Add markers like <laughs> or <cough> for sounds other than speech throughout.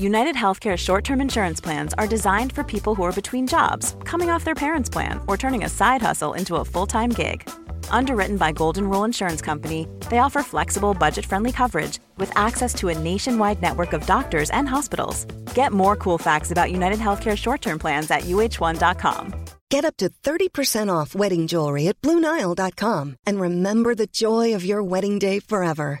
United Healthcare short term insurance plans are designed for people who are between jobs, coming off their parents' plan, or turning a side hustle into a full time gig. Underwritten by Golden Rule Insurance Company, they offer flexible, budget friendly coverage with access to a nationwide network of doctors and hospitals. Get more cool facts about United Healthcare short term plans at uh1.com. Get up to 30% off wedding jewelry at BlueNile.com and remember the joy of your wedding day forever.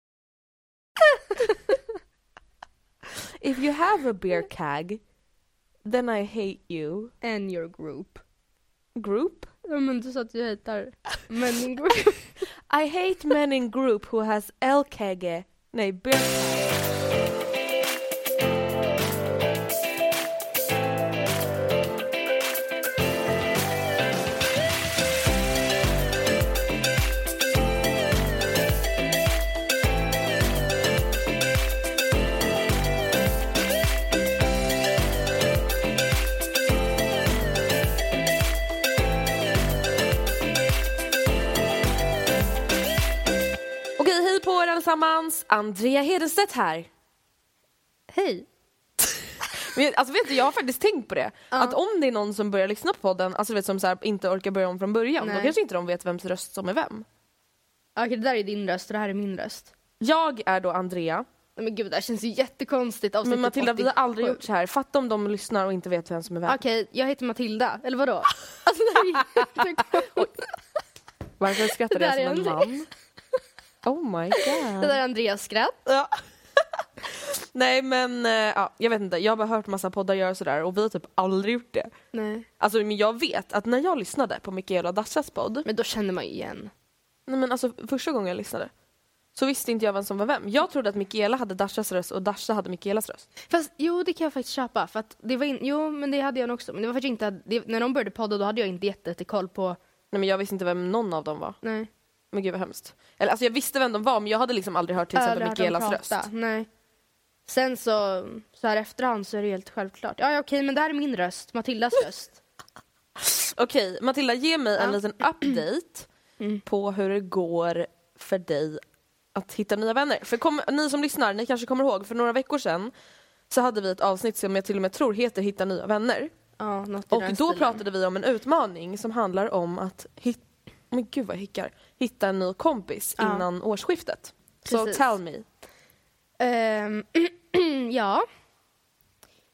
<laughs> If you have a beer keg, then I hate you. And your group. Group? Ja men du sa att du hatar men in group. <laughs> I hate men in group who has el-kege. Nej, beer keg. Allesammans. Andrea Hedenstedt här. Hej. <laughs> Men, alltså vet du, jag har faktiskt tänkt på det. Att om det är någon som börjar lyssna på podden, alltså vet som så här, inte orkar börja om från början, då Nej. kanske inte de vet vems röst som är vem. Okej det där är din röst och det här är min röst. Jag är då Andrea, Men gud det här känns ju jättekonstigt. Men Matilda vi har aldrig 87. gjort så här. Fatta om de lyssnar och inte vet vem som är vem. Okej, jag heter Matilda. Eller vadå? <laughs> Alltså det här är. Varför skrattar jag som en man? Oh my god. Det där är Andreas skratt. Ja. <laughs> Nej men eh, ja, jag vet inte, jag har bara hört massa poddar göra sådär och vi har typ aldrig gjort det. Nej. Alltså men jag vet att när jag lyssnade på Mikaela och Dashas podd, Men då känner man ju igen. nej men alltså första gången jag lyssnade så visste inte jag vem som var vem. Jag trodde att Mikaela hade Dashas röst och Dasha hade Mikaelas röst. Fast jo det kan jag faktiskt köpa. För att det var in, jo men det hade jag nog också. Men det var faktiskt inte, det, när de började podda då hade jag inte jättekoll på, Nej men jag visste inte vem någon av dem var. nej. Men gud vad hemskt. Eller alltså jag visste vem de var men jag hade liksom aldrig hört till exempel Mikaelas röst. Nej. Sen så, så här efterhand så är det helt självklart. Ja, ja okej men det här är min röst, Matildas <laughs> röst. Okej, Matilda ge mig en Ja. liten <clears throat> update Mm. på hur det går för dig att hitta nya vänner. För kom, ni som lyssnar, ni kanske kommer ihåg, för några veckor sedan så hade vi ett avsnitt som jag till och med tror heter Hitta nya vänner. Ja, något i Och den då stilen. pratade vi om en utmaning som handlar om att hitta, men gud vad jag hickar, hitta en ny kompis Ja. innan årsskiftet. Så Precis. tell me. Ehm, <clears throat> ja.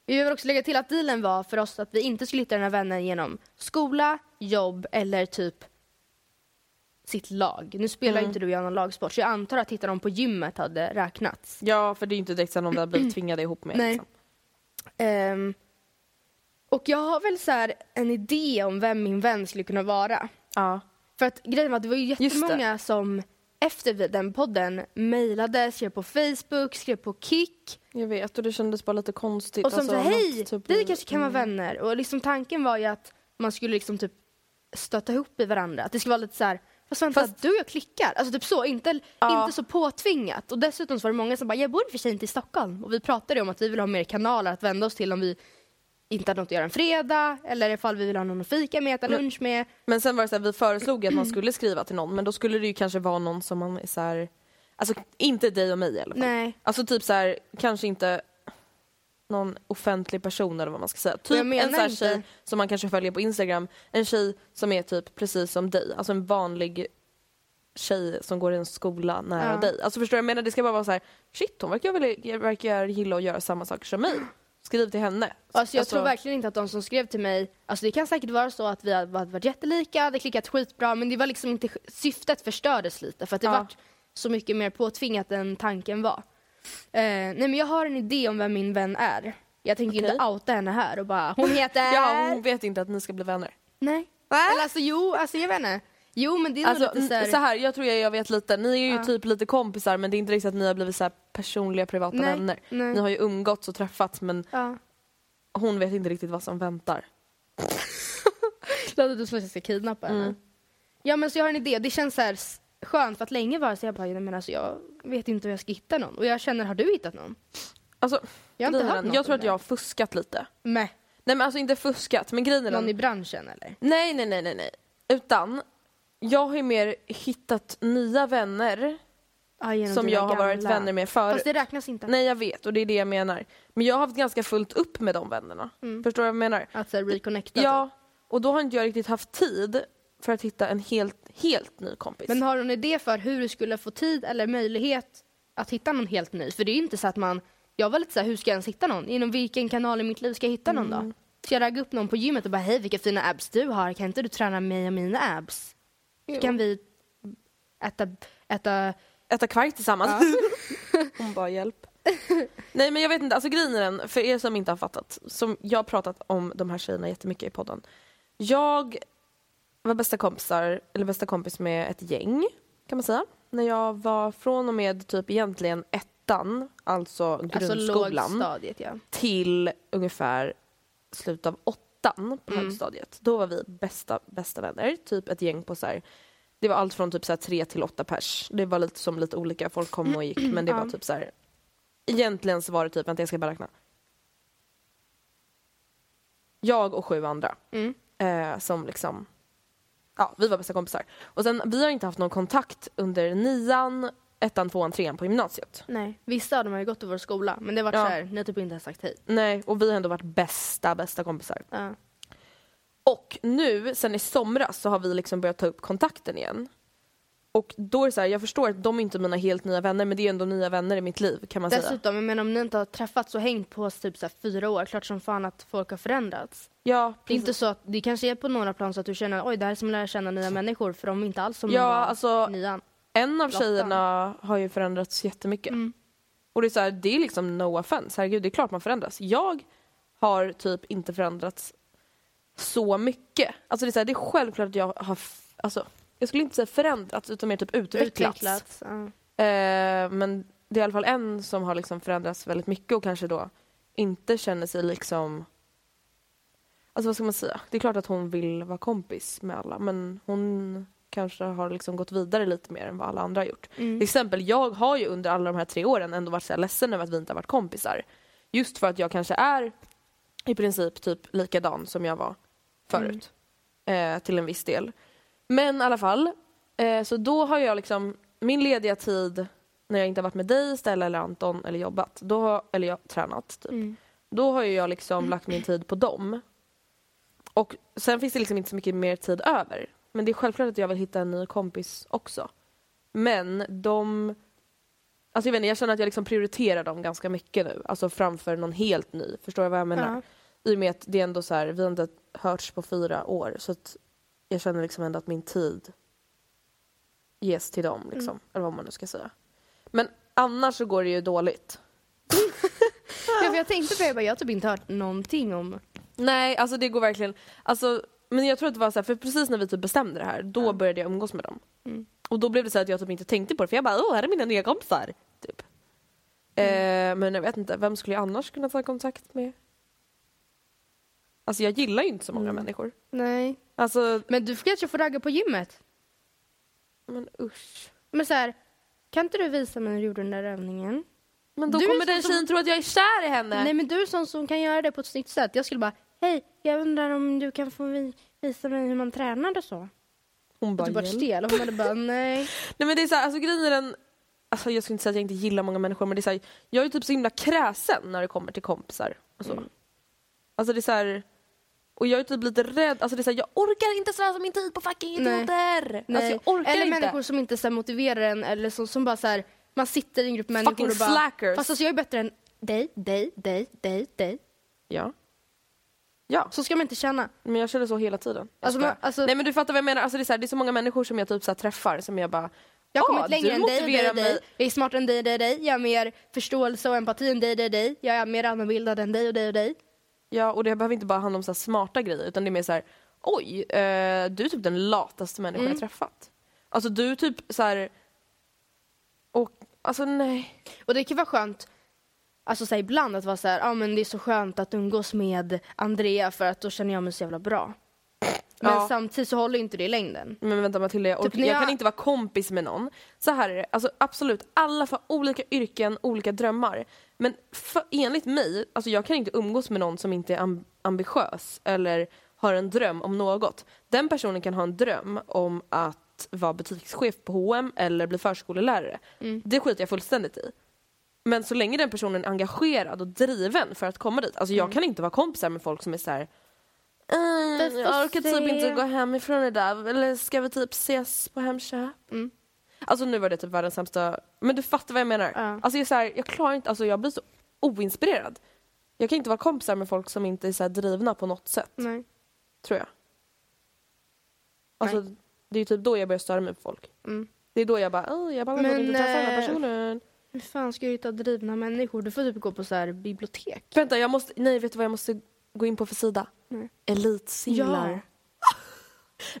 Vi behöver också lägga till att dealen var för oss att vi inte skulle hitta den här vännen genom skola, jobb eller typ sitt lag. Nu spelar ju inte du och jag någon lagsport så jag antar att hitta dem på gymmet hade räknats. Ja, för det är ju inte direkt någon vi har blivit tvingade ihop med. Nej. Liksom. Ehm, och jag har väl så här en idé om vem min vän skulle kunna vara. Ja. För att grejen var att det var ju jättemånga som efter den podden mejlade, skrev på Facebook, skrev på Kik Jag vet och det kändes bara lite konstigt. och som Alltså, sa hej, typ vi kanske kan vara mm. vänner. Och liksom tanken var ju att man skulle liksom typ stötta ihop i varandra. Att det skulle vara lite så här, fast vänta, Fast- du och jag klickar. Alltså typ så, inte, Ja. inte så påtvingat. Och dessutom så var det många som bara, jag bor för sig inte i Stockholm. Och vi pratade om att vi vill ha mer kanaler att vända oss till om vi inte hade något att göra en fredag eller ifall vi vill ha någon att fika med, äta lunch med. Men sen var det så här, vi föreslog att man skulle skriva till någon men då skulle det ju kanske vara någon som man är så här, alltså inte dig och mig i alla fall. Nej. Alltså typ så här, kanske inte någon offentlig person eller vad man ska säga. Typ en menar så här tjej som man kanske följer på Instagram, en tjej som är typ precis som dig, alltså en vanlig tjej som går i en skola nära Ja. dig. Alltså förstår du? Jag menar det ska bara vara så här, shit hon verkar, väl, verkar gilla att göra samma saker som mig. Skriv till henne. Alltså jag Alltså- tror verkligen inte att de som skrev till mig, alltså det kan säkert vara så att vi har varit jättelika, hade klickat skitbra men det var liksom inte, syftet förstördes lite för att det Ja. vart så mycket mer påtvingat än tanken var. Eh, nej men jag har en idé om vem min vän är. Jag tänker Okej. inte outa henne här och bara <laughs> hon heter... Ja hon vet inte att ni ska bli vänner. Nej. Eller alltså jo, alltså jag vet inte. Jo men det är Alltså, nog lite så här... så här, jag tror jag, jag vet lite, ni är ju Ja. typ lite kompisar men det är inte riktigt att ni har blivit så personliga privata Nej, vänner. nej. Ni har ju umgåtts och träffats men Ja. hon vet inte riktigt vad som väntar. <laughs> Låter du som att jag ska kidnappa henne. Mm. Ja men så jag har en idé, det känns så här skönt för att länge var så jag bara, nej, men alltså jag vet inte hur jag ska hitta någon. Och jag känner, har du hittat någon? Alltså, Jag har inte hört något jag tror att jag har fuskat lite. Med Nej men alltså inte fuskat men grejen är någon i branschen eller? nej nej nej nej nej. Utan jag har ju mer hittat nya vänner Ja, som jag har varit gamla. vänner med förut. Fast det räknas inte. Nej jag vet och det är det jag menar. Men jag har haft ganska fullt upp med de vännerna. Mm. Förstår du vad jag menar? Att så här, reconnecta Ja, typ. och då har inte jag riktigt haft tid för att hitta en helt, helt ny kompis. Men har du en idé för hur du skulle få tid eller möjlighet att hitta någon helt ny? För det är ju inte så att man... Jag var lite så här, hur ska jag ens hitta någon? Inom vilken kanal i mitt liv ska jag hitta någon Mm. då? Ska jag ragga upp någon på gymmet och bara hej vilka fina abs du har, kan inte du träna mig och mina abs? Så kan vi äta, äta Äta kvarg tillsammans. <laughs> Hon bara hjälp. <laughs> Nej men jag vet inte, alltså grejen är den, för er som inte har fattat, som jag har pratat om de här tjejerna jättemycket i podden. Jag var bästa kompisar, eller bästa kompis med ett gäng kan man säga. När jag var från och med typ egentligen ettan, alltså alltså grundskolan, lågstadiet ja. till ungefär slutet av åttan på Mm. högstadiet. Då var vi bästa, bästa vänner, typ ett gäng på så här, det var allt från typ så här tre till åtta pers. Det var lite som lite olika, folk kom och gick men det var typ så här. Egentligen så var det typ, vänta jag ska bara räkna. Jag och sju andra Mm. eh, som liksom, ja vi var bästa kompisar. Och sen vi har inte haft någon kontakt under nian, ettan, tvåan, trean på gymnasiet. Nej, vissa av dem har ju gått i vår skola men det var Ja. så här, ni har typ inte ens sagt hej. Nej, och vi har ändå varit bästa, bästa kompisar. Ja. Och nu, sen i somras, så har vi liksom börjat ta upp kontakten igen. Och då är det så här, jag förstår att de är inte mina helt nya vänner, men det är ändå nya vänner i mitt liv kan man säga. Dessutom, jag menar om ni inte har träffats och hängt på typ så fyra år, klart som fan att folk har förändrats. Ja, Det är inte så att, det kanske är på några plan så att du känner oj det här är som att lära känna nya människor för de är inte alls som Ja, var alltså, nian. En av Lotta. tjejerna har ju förändrats jättemycket. Mm. Och det är så här, det är liksom no offense, herregud det är klart man förändras. Jag har typ inte förändrats så mycket. Alltså det är, så här, det är självklart att jag har, alltså, jag skulle inte säga förändrats utan mer typ utvecklats. Utvecklats. Ja. Eh, men det är i alla fall en som har liksom förändrats väldigt mycket och kanske då inte känner sig liksom... Alltså vad ska man säga? Det är klart att hon vill vara kompis med alla men hon kanske har liksom gått vidare lite mer än vad alla andra har gjort. Mm. Till exempel, jag har ju under alla de här tre åren ändå varit så här ledsen över att vi inte har varit kompisar. Just för att jag kanske är i princip typ likadan som jag var förut. Eh, till en viss del. Men i alla fall, eh, så då har jag liksom min lediga tid när jag inte har varit med dig Stella eller Anton eller jobbat, då har, eller jag tränat typ. Mm. Då har ju jag liksom <clears throat> lagt min tid på dem. Och sen finns det liksom inte så mycket mer tid över. Men det är självklart att jag vill hitta en ny kompis också. Men de... Alltså jag, vet inte, jag känner att jag liksom prioriterar dem ganska mycket nu. Alltså framför någon helt ny. Förstår du vad jag menar? I och med att det är ändå så här, vi har inte hörts på fyra år. Så att jag känner liksom ändå att min tid ges till dem. Liksom, Eller vad man nu ska säga. Men annars så går det ju dåligt. <laughs> Ja, för jag tänkte på det, jag, bara, jag har typ inte hört någonting om... Nej, alltså det går verkligen... Alltså, men jag tror att det var så här, för precis när vi typ bestämde det här, då började jag umgås med dem. Mm. Och då blev det så att jag typ inte tänkte på det, för jag bara åh, här är mina nya kompisar. Typ. Eh, men jag vet inte, vem skulle jag annars kunna ta kontakt med? Alltså jag gillar ju inte så många människor. Nej. Alltså, Men du kanske får ragga på gymmet? men usch. Men så här, kan inte du visa mig när du gjorde den där övningen? Men då Du kommer den som- tjejen tro att jag är kär i henne. Nej men du är sån som kan göra det på ett snyggt sätt. Jag skulle bara, hej, jag undrar om du kan få vi- visa mig hur man tränar och så. Hon bara, du bara "Hjälp." stel och hon hade bara, <laughs> nej. Nej men det är så här, alltså grejen är den, alltså jag skulle inte säga att jag inte gillar många människor men det är så här, jag är ju typ så himla kräsen när det kommer till kompisar och så. Mm. Alltså det är så här, och jag är typ lite rädd, alltså det är så här, jag orkar inte slösa min tid på fucking idioter! nej. Alltså jag orkar eller inte. människor som inte så motiverar en eller som, som bara så här, man sitter i en grupp människor Fucking och bara, slackers. fast alltså jag är bättre än dig, dig, dig, dig, dig. Ja. Ja, Så ska man inte känna. men jag känner så hela tiden. Alltså, man- alltså- Nej men du fattar vad jag menar, alltså det är så, här, det är så många människor som jag typ så här, träffar som jag bara Jag har "Ah, kommit längre än dig, dig, dig. mig." Jag är smartare än dig, dig, dig. Jag har mer förståelse och empati än dig, dig, dig. Jag är mer allmänbildad än dig och dig och dig. Ja, och det behöver inte bara handla om så här smarta grejer utan det är mer så här, oj, eh, du är typ den lataste människan Mm. jag träffat. Alltså du är typ så här, och alltså nej. Och det kan vara skönt, alltså så här, ibland att vara så här, ja men det är så skönt att umgås med Andrea för att då känner jag mig så jävla bra. Men Ja. samtidigt så håller inte det i längden. Men vänta Matilda, jag, Typ jag jag- kan inte vara kompis med någon. Så här är det, alltså absolut, alla får olika yrken, olika drömmar. Men för, enligt mig, alltså jag kan inte umgås med någon som inte är am- ambitiös eller har en dröm om något. Den personen kan ha en dröm om att vara butikschef på H&M eller bli förskolelärare. Det skiter jag fullständigt i. Men så länge den personen är engagerad och driven för att komma dit. Alltså jag kan inte vara kompisar med folk som är så här. "Mm, jag orkar typ se." inte gå hemifrån idag. Eller ska vi typ ses på Hemköp? Mm. Alltså nu var det typ världens sämsta. Men du fattar vad jag menar. Ja. Alltså jag, är så här, jag klarar inte, alltså jag blir så oinspirerad. Jag kan inte vara kompisar med folk som inte är så drivna på något sätt. Nej. Tror jag. Alltså det är ju typ då jag börjar störa mig på folk. Mm. Det är då jag bara, "Åh, jag bara Men, inte träffa den här eh, personen. Hur fan ska du hitta drivna människor? Du får typ gå på så här bibliotek. Vänta, jag måste, nej vet du vad jag måste gå in på för sida? Nej. Elitsinglar. Ja.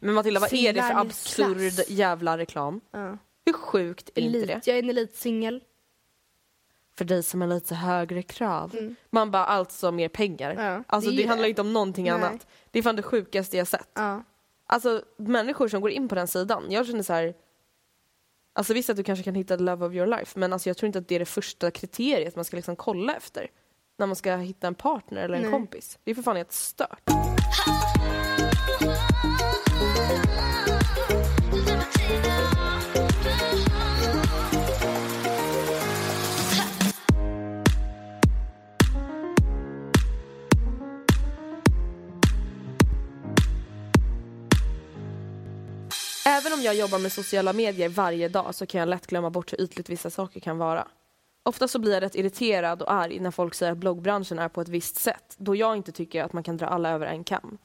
<laughs> Men Matilda, vad är det för Singlar absurd klass. jävla reklam? Ja. Hur sjukt är inte det? Elit. Jag är en elitsingel. För dig som har lite högre krav. Man bara alltså mer pengar. Mm. Ja, alltså det det, handlar det. inte om någonting Nej. annat. Det är fan det sjukaste jag sett. Ja. Alltså människor som går in på den sidan, jag känner så här. Alltså visst att du kanske kan hitta the love of your life men alltså jag tror inte att det är det första kriteriet man ska liksom kolla efter. När man ska hitta en partner eller en Nej. kompis. Det är för fan helt stört. Även om jag jobbar med sociala medier varje dag så kan jag lätt glömma bort hur ytligt vissa saker kan vara. Ofta så blir jag rätt irriterad och arg när folk säger att bloggbranschen är på ett visst sätt, då jag inte tycker att man kan dra alla över en kam.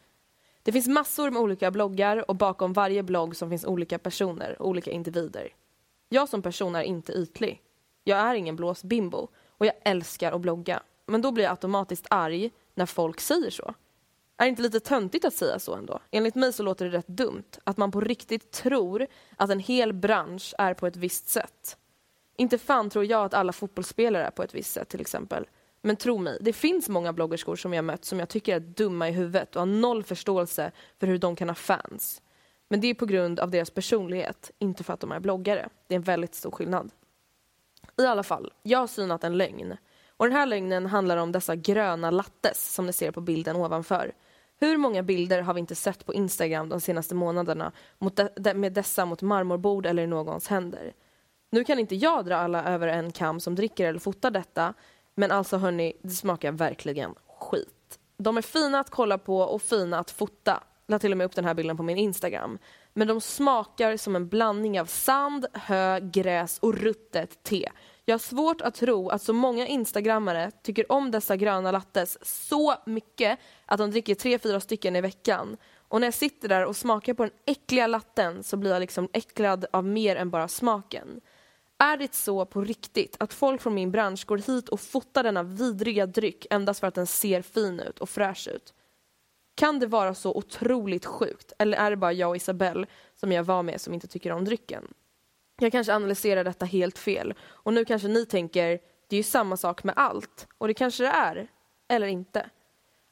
Det finns massor med olika bloggar och bakom varje blogg som finns olika personer, olika individer. Jag som person är inte ytlig. Jag är ingen blåsbimbo och jag älskar att blogga. Men då blir jag automatiskt arg när folk säger så. Är det inte lite töntigt att säga så ändå? Enligt mig så låter det rätt dumt. Att man på riktigt tror att en hel bransch är på ett visst sätt. Inte fan tror jag att alla fotbollsspelare är på ett visst sätt till exempel. Men tro mig, det finns många bloggerskor som jag mött som jag tycker är dumma i huvudet och har noll förståelse för hur de kan ha fans. Men det är på grund av deras personlighet, inte för att de är bloggare. Det är en väldigt stor skillnad. I alla fall, jag har synat en lögn. Och den här lögnen handlar om dessa gröna lattes som ni ser på bilden ovanför. Hur många bilder har vi inte sett på Instagram de senaste månaderna mot de, de, med dessa mot marmorbord eller i någons händer? Nu kan inte jag dra alla över en kam som dricker eller fotar detta, men alltså hörni, det smakar verkligen skit. de är fina att kolla på och fina att fota. Jag la till och med upp den här bilden på min Instagram. Men de smakar som en blandning av sand, hö, gräs och ruttet te. Jag har svårt att tro att så många instagrammare tycker om dessa gröna lattes så mycket att de dricker tre, fyra stycken i veckan. Och när jag sitter där och smakar på den äckliga latten så blir jag liksom äcklad av mer än bara smaken. Är det så på riktigt att folk från min bransch går hit och fotar denna vidriga dryck endast för att den ser fin ut och fräsch ut? Kan det vara så otroligt sjukt? Eller är det bara jag och Isabelle som jag var med som inte tycker om drycken? Jag kanske analyserar detta helt fel. Och nu kanske ni tänker, det är ju samma sak med allt. Och det kanske det är. Eller inte.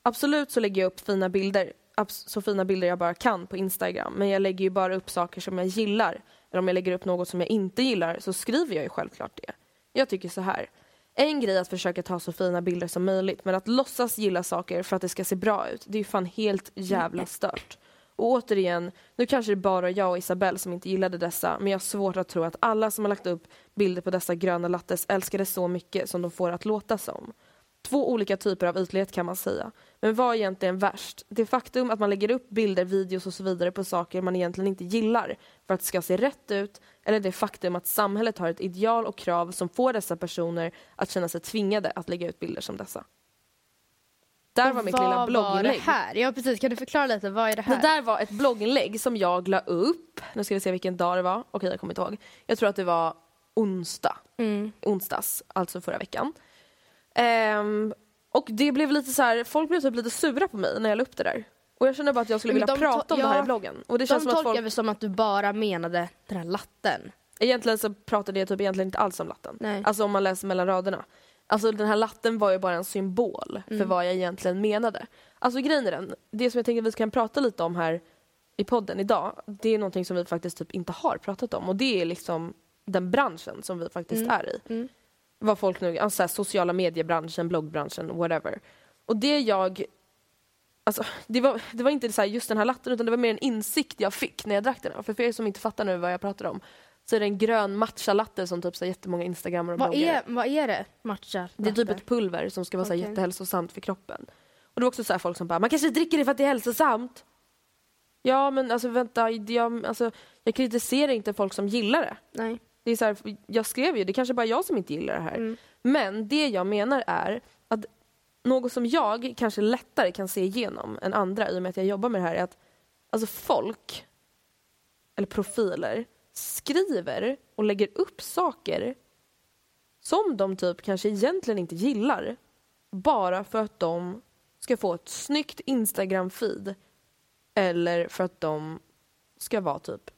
Absolut så lägger jag upp fina bilder, så fina bilder jag bara kan på Instagram. Men jag lägger ju bara upp saker som jag gillar. Eller om jag lägger upp något som jag inte gillar så skriver jag ju självklart det. Jag tycker så här. En grej är att försöka ta så fina bilder som möjligt men att låtsas gilla saker för att det ska se bra ut, det är ju fan helt jävla stört. Och återigen, nu kanske det är bara jag och Isabelle som inte gillade dessa men jag har svårt att tro att alla som har lagt upp bilder på dessa gröna lattes älskar det så mycket som de får att låta som. Två olika typer av ytlighet kan man säga. Men vad är egentligen värst? Det faktum att man lägger upp bilder, videos och så vidare på saker man egentligen inte gillar för att det ska se rätt ut eller det faktum att samhället har ett ideal och krav som får dessa personer att känna sig tvingade att lägga ut bilder som dessa. Där var mitt lilla Vad var det blogginlägg. här? Ja precis, kan du förklara lite, vad är det här? Det där var ett blogginlägg som jag la upp. Nu ska vi se vilken dag det var. Okej, jag kommer inte ihåg. Jag tror att det var onsdag. Mm. Onsdags, alltså förra veckan. Ehm, och det blev lite så här, folk blev typ lite sura på mig när jag la upp det där. Och jag kände bara att jag skulle vilja prata om to- det här ja, i bloggen. Och det De känns som att folk, väl som att du bara menade den här latten. egentligen så pratade jag typ egentligen inte alls om latten. Nej. Alltså om man läser mellan raderna. Alltså den här latten var ju bara en symbol Mm. för vad jag egentligen menade. Alltså grejen är den, det som jag tänker att vi kan prata lite om här i podden idag, det är någonting som vi faktiskt typ inte har pratat om och det är liksom den branschen som vi faktiskt Mm. är i. Mm. Vad folk nu, alltså så här, sociala mediebranschen, bloggbranschen, whatever. Och det jag Alltså, det, var, det var inte så just den här latten utan det var mer en insikt jag fick när jag drack den. För er som inte fattar nu vad jag pratar om så är det en grön matcha-latte som typ så jättemånga instagrammare och Vad bloggare. är, vad är det? Matcha? Det är typ latte? ett pulver som ska vara så här Okej. jättehälsosamt för kroppen. Och det var också så här folk som bara, man kanske dricker det för att det är hälsosamt. Ja men alltså vänta, jag, alltså, jag kritiserar inte folk som gillar det. Nej. Det är så här, jag skrev ju, det är kanske bara jag som inte gillar det här. Mm. Men det jag menar är att något som jag kanske lättare kan se igenom än andra i och med att jag jobbar med det här är att alltså folk, eller profiler, skriver och lägger upp saker som de typ kanske egentligen inte gillar bara för att de ska få ett snyggt Instagram-feed eller för att de ska vara typ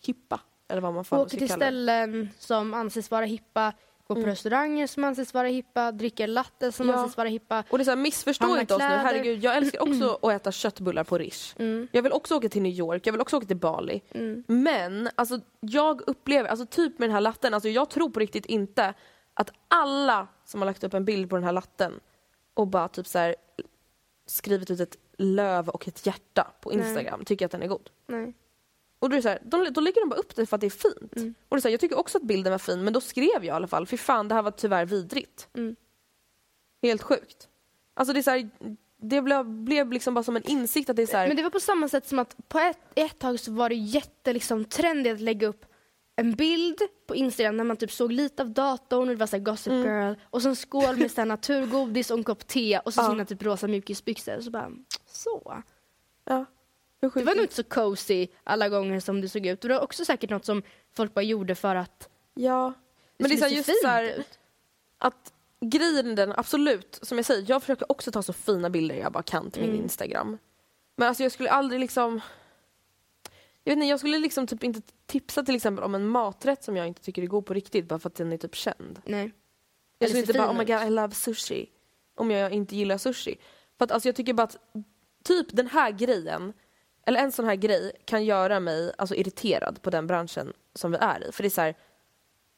hippa eller vad man fan ska till kalla det. ställen som anses vara hippa, går på Mm. restauranger som anses vara hippa, dricker latte som Ja. anses vara hippa. Och det är så här, missförstå inte oss nu, kläder. herregud. Jag älskar <clears throat> också att äta köttbullar på Rish. Mm. Jag vill också åka till New York, jag vill också åka till Bali. Mm. Men alltså, jag upplever, alltså typ med den här latten, alltså, jag tror på riktigt inte att alla som har lagt upp en bild på den här latten och bara typ så här skrivit ut ett löv och ett hjärta på Nej. Instagram tycker att den är god. Nej. Och då, är så här, de, då lägger de bara upp det för att det är fint. Mm. Och det är så här, jag tycker också att bilden var fin men då skrev jag i alla fall, fy fan det här var tyvärr vidrigt. Mm. Helt sjukt. Alltså det är så här, det blev, blev liksom bara som en insikt att det är så här, Men det var på samma sätt som att på ett, ett tag så var det jätte liksom, trendigt att lägga upp en bild på Instagram när man typ såg lite av datorn och det var så Gossip Mm. Girl och så en skål med så naturgodis och en kopp te och så Ja. sina typ rosa mjukisbyxor så bara så. ja. Det var nog inte så cozy alla gånger som det såg ut. Och det var också säkert något som folk bara gjorde för att Ja. Men det är så här, just så här, ut. att grejen är den, absolut, som jag säger, jag försöker också ta så fina bilder jag bara kan till min Mm. Instagram. Men alltså jag skulle aldrig liksom jag vet inte, jag skulle liksom typ inte tipsa till exempel om en maträtt som jag inte tycker är god på riktigt bara för att den är typ känd. Nej. Jag skulle inte bara oh my god ut." I love sushi. Om jag inte gillar sushi. För att alltså jag tycker bara att typ den här grejen, eller en sån här grej kan göra mig alltså irriterad på den branschen som vi är i. För det är så här,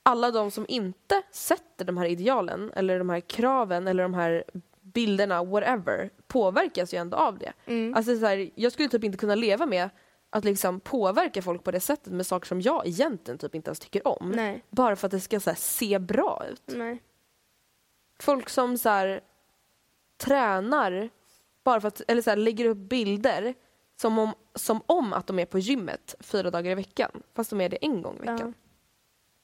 alla de som inte sätter de här idealen eller de här kraven eller de här bilderna, whatever, påverkas ju ändå av det. Mm. Alltså så här, jag skulle typ inte kunna leva med att liksom påverka folk på det sättet med saker som jag egentligen typ inte ens tycker om. Nej. Bara för att det ska här, se bra ut. Nej. Folk som så här, tränar bara för att, eller så lägger upp bilder som om, som om att de är på gymmet fyra dagar i veckan. Fast de är det en gång i veckan. Ja.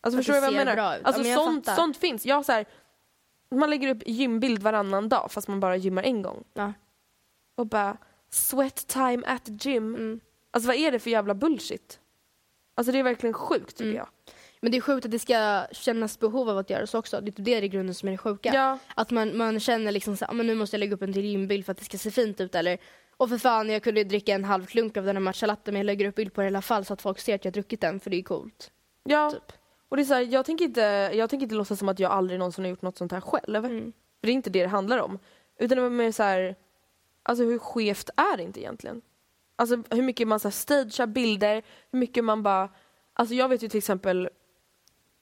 Alltså förstår du vad jag menar? Alltså Ja, men sånt, sånt finns. Jag så här, man lägger upp gymbild varannan dag fast man bara gymmar en gång. Ja. Och bara sweat time at the gym. Mm. Alltså vad är det för jävla bullshit? Alltså det är verkligen sjukt tycker Mm. jag. Men det är sjukt att det ska kännas behov av att göra så också. Det är typ det i grunden som är det sjuka. Ja. Att man, man känner liksom så här, "Ah, men nu måste jag lägga upp en till gymbild för att det ska se fint ut eller och för fan jag kunde dricka en halv klunk av den här matchalatten men jag lägger upp bild på det i alla fall så att folk ser att jag druckit den för det är coolt. Ja. Typ. Och det är så här, jag tänker inte, jag tänker inte låtsas som att jag aldrig någonsin har gjort något sånt här själv. Mm. För det är inte det det handlar om. Utan det var mer så här, alltså hur skevt är det inte egentligen? Alltså hur mycket man så här stagear bilder, hur mycket man bara, alltså jag vet ju till exempel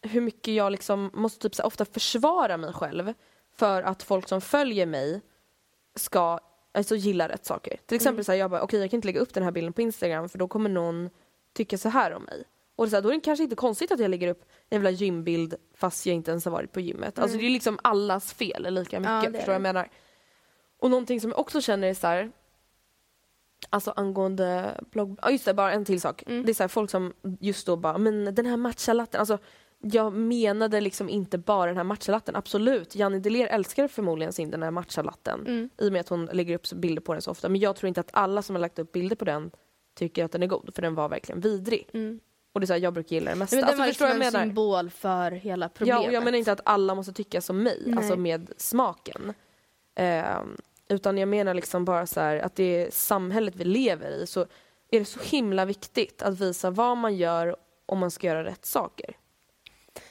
hur mycket jag liksom måste typ så här ofta försvara mig själv för att folk som följer mig ska alltså, gilla rätt saker. Till exempel så här, jag bara okej jag kan inte lägga upp den här bilden på Instagram för då kommer någon tycka så här om mig. Och så här, då är det kanske inte konstigt att jag lägger upp en jävla gymbild fast jag inte ens har varit på gymmet. Alltså det är liksom allas fel lika mycket, Ja, förstår du vad jag menar? Och någonting som jag också känner är så här, Alltså angående blogg... Ja just det, bara en till sak. Mm. Det är så här, folk som just då bara, men den här matchalatten, alltså jag menade liksom inte bara den här matchalatten, absolut. Janni Deler älskar förmodligen sin den här matchalatten Mm. i och med att hon lägger upp bilder på den så ofta. Men jag tror inte att alla som har lagt upp bilder på den tycker att den är god, för den var verkligen vidrig. Mm. Och det är så här, jag brukar gilla det mesta. Men den alltså, var liksom en jag menar? symbol för hela problemet. Ja, och jag menar inte att alla måste tycka som mig, Nej. alltså med smaken. Ehm, utan jag menar liksom bara så här att det är samhället vi lever i så är det så himla viktigt att visa vad man gör om man ska göra rätt saker.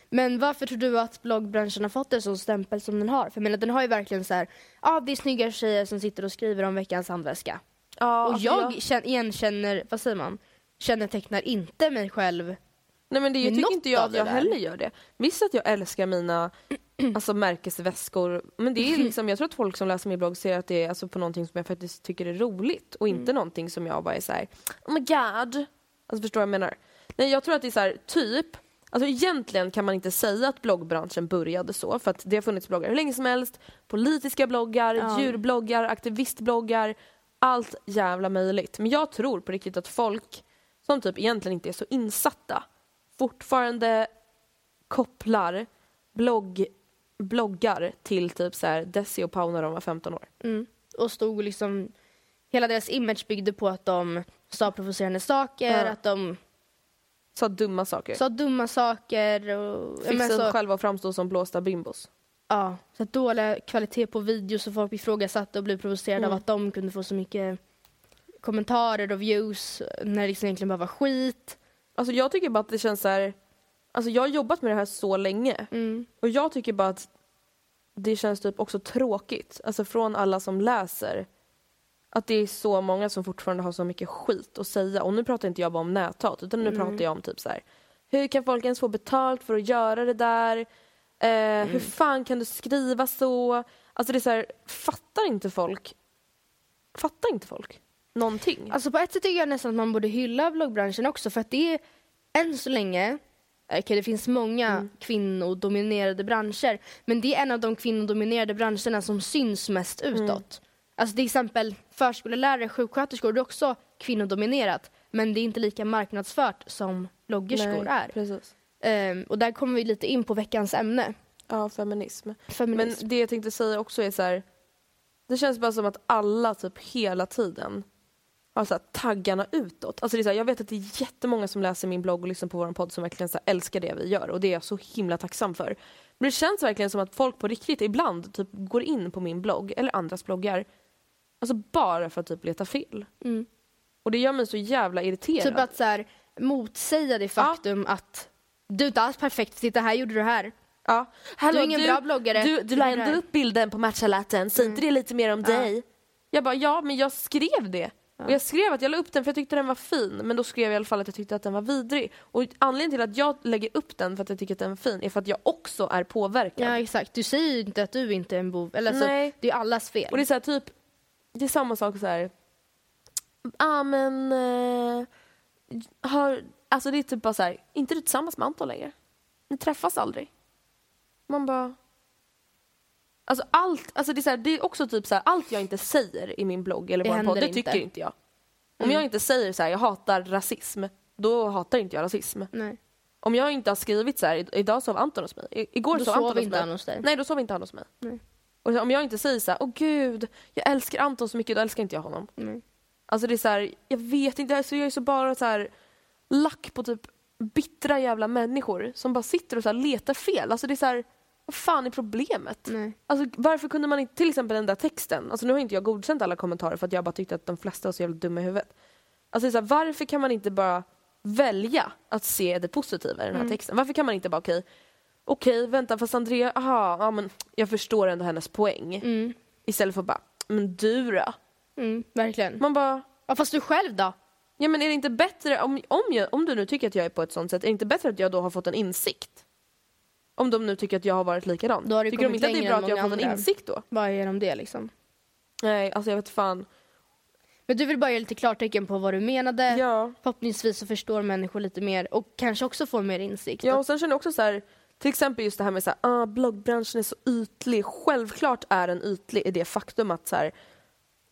Men varför tror du att bloggbranschen har fått en sån stämpel som den har? För jag menar, den har ju verkligen så här, ja ah, det är snygga tjejer som sitter och skriver om veckans handväska. Ja, och alltså jag, Känner, igenkänner, vad säger man, kännetecknar inte mig själv. Nej men det med tycker inte jag att jag där. heller gör det. Visst att jag älskar mina <clears throat> alltså, märkesväskor men det är liksom, jag tror att folk som läser min blogg ser att det är alltså, på någonting som jag faktiskt tycker är roligt och Mm. inte någonting som jag bara är så här: oh my god. Alltså förstår vad jag menar? Nej jag tror att det är så här, typ Alltså egentligen kan man inte säga att bloggbranschen började så för att det har funnits bloggar hur länge som helst. Politiska bloggar, Ja. djurbloggar, aktivistbloggar. Allt jävla möjligt. Men jag tror på riktigt att folk som typ egentligen inte är så insatta fortfarande kopplar blogg, bloggar till typ så här Desi och Pau när de var 15 år. Mm. Och stod liksom, hela deras image byggde på att de sa provocerande saker, Ja. att de Sa dumma saker. sa dumma saker och... Fick sig så, själva att framstå som blåsta bimbos. ja, så dålig kvalitet på videos och folk ifrågasatte och blev provocerade Mm. av att de kunde få så mycket kommentarer och views när det liksom egentligen bara var skit. Alltså jag tycker bara att det känns så här. Alltså jag har jobbat med det här så länge Mm. och jag tycker bara att det känns typ också tråkigt. Alltså från alla som läser. Att det är så många som fortfarande har så mycket skit att säga. Och nu pratar inte jag bara om näthat utan nu pratar jag om typ så här. Hur kan folk ens få betalt för att göra det där? Eh, Hur fan kan du skriva så? Alltså det är så här, fattar inte folk? Fattar inte folk? Någonting? Alltså på ett sätt tycker jag nästan att man borde hylla bloggbranschen också för att det är än så länge Okej, det finns många Mm. kvinnodominerade branscher men det är en av de kvinnodominerade branscherna som syns mest Mm. Alltså till exempel förskollärare, sjuksköterskor, det är också kvinnodominerat men det är inte lika marknadsfört som bloggerskor Nej, är. Precis. Ehm, och där kommer vi lite in på veckans ämne. Ja, feminism. Feminism. Men det jag tänkte säga också är så här. Det känns bara som att alla typ hela tiden har så här, taggarna utåt. Alltså det är så här, jag vet att det är jättemånga som läser min blogg och lyssnar på vår podd som verkligen så här, älskar det vi gör och det är jag så himla tacksam för. Men det känns verkligen som att folk på riktigt ibland typ går in på min blogg eller andras bloggar alltså bara för att typ leta fel. Mm. Och det gör mig så jävla irriterad. Typ att så här, motsäga det faktum att du är inte alls perfekt, titta här gjorde du här. Ja. Hallå, Du är ingen bra bloggare. Du, Du du la ändå upp bilden på matchalatten, säger inte det lite mer om dig? Jag bara, ja men jag skrev det. Och jag skrev att jag la upp den för jag tyckte den var fin, men då skrev jag i alla fall att jag tyckte att den var vidrig. Och anledningen till att jag lägger upp den för att jag tycker att den är fin är för att jag också är påverkad. Ja exakt, du säger ju inte att du inte är en bov. Eller alltså, Nej. det är allas fel. Och det är så här, typ, det är samma sak så här. Ja ah, men, eh, har, alltså det är typ bara så här, inte du tillsammans med Anton längre? Ni träffas aldrig? Man bara, Alltså allt, alltså det är, så här, det är också typ så här, allt jag inte säger i min blogg eller vår podd, det inte. tycker inte jag. Om Mm. jag inte säger så här, jag hatar rasism, då hatar inte jag rasism. Nej. Om jag inte har skrivit så här, "I- idag sov Anton hos mig, igår Då sov sov Anton hos inte mig. han hos dig. Nej, då sov inte han hos mig. Nej. Och om jag inte säger så här, åh gud, jag älskar Anton så mycket, då älskar inte jag honom. Nej. Alltså det är så här, jag vet inte, alltså jag är så bara så här lack på typ bittra jävla människor som bara sitter och så letar fel. Alltså det är så här, vad fan är problemet? Nej. Alltså varför kunde man inte, till exempel den där texten, alltså nu har inte jag godkänt alla kommentarer för att jag bara tyckte att de flesta var så jävla dumma i huvudet. Alltså det är så här, varför kan man inte bara välja att se det positiva i den här Mm. texten? Varför kan man inte bara okej, okej vänta fast Andrea, aha, ja men jag förstår ändå hennes poäng. Mm. Istället för bara, men du då? Mm, verkligen. Man bara, Ja, fast du själv då? Ja men är det inte bättre, om, om, jag, om du nu tycker att jag är på ett sånt sätt, är det inte bättre att jag då har fått en insikt? Om de nu tycker att jag har varit likadan. Då har du tycker de kommit inte att det är längre bra än att jag har många fått en andra. insikt då? Vad är om det liksom? Nej, alltså jag vet fan. Men du vill bara ge lite klartecken på vad du menade. Ja. Förhoppningsvis så förstår människor lite mer och kanske också får mer insikt. ja, och sen känner jag också så här, till exempel just det här med så här, ah, bloggbranschen är så ytlig. Självklart är den ytlig i det faktum att så här,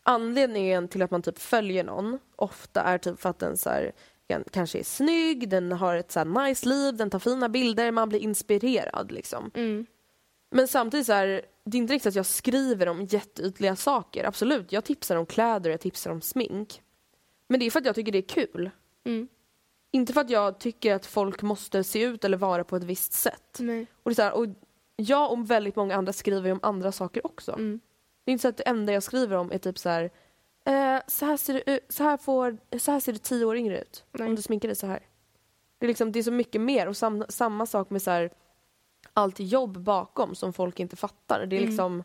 anledningen till att man typ följer någon ofta är typ för att den så här, kan- kanske är snygg, den har ett så här nice liv, den tar fina bilder, man blir inspirerad liksom. Mm. Men samtidigt så är det är inte riktigt att jag skriver om jätteytliga saker. Absolut, jag tipsar om kläder och jag tipsar om smink. Men det är för att jag tycker det är kul. Mm. Inte för att jag tycker att folk måste se ut eller vara på ett visst sätt. Nej. Och det är så här, och jag och väldigt många andra skriver ju om andra saker också. Mm. Det är inte så att det enda jag skriver om är typ så här, eh, så, här ser ut, så, här får, så här ser du tio år yngre ut Nej. om du sminkar dig så här. Det är, liksom, det är så mycket mer och sam, samma sak med så här, allt jobb bakom som folk inte fattar. Det är Mm. liksom,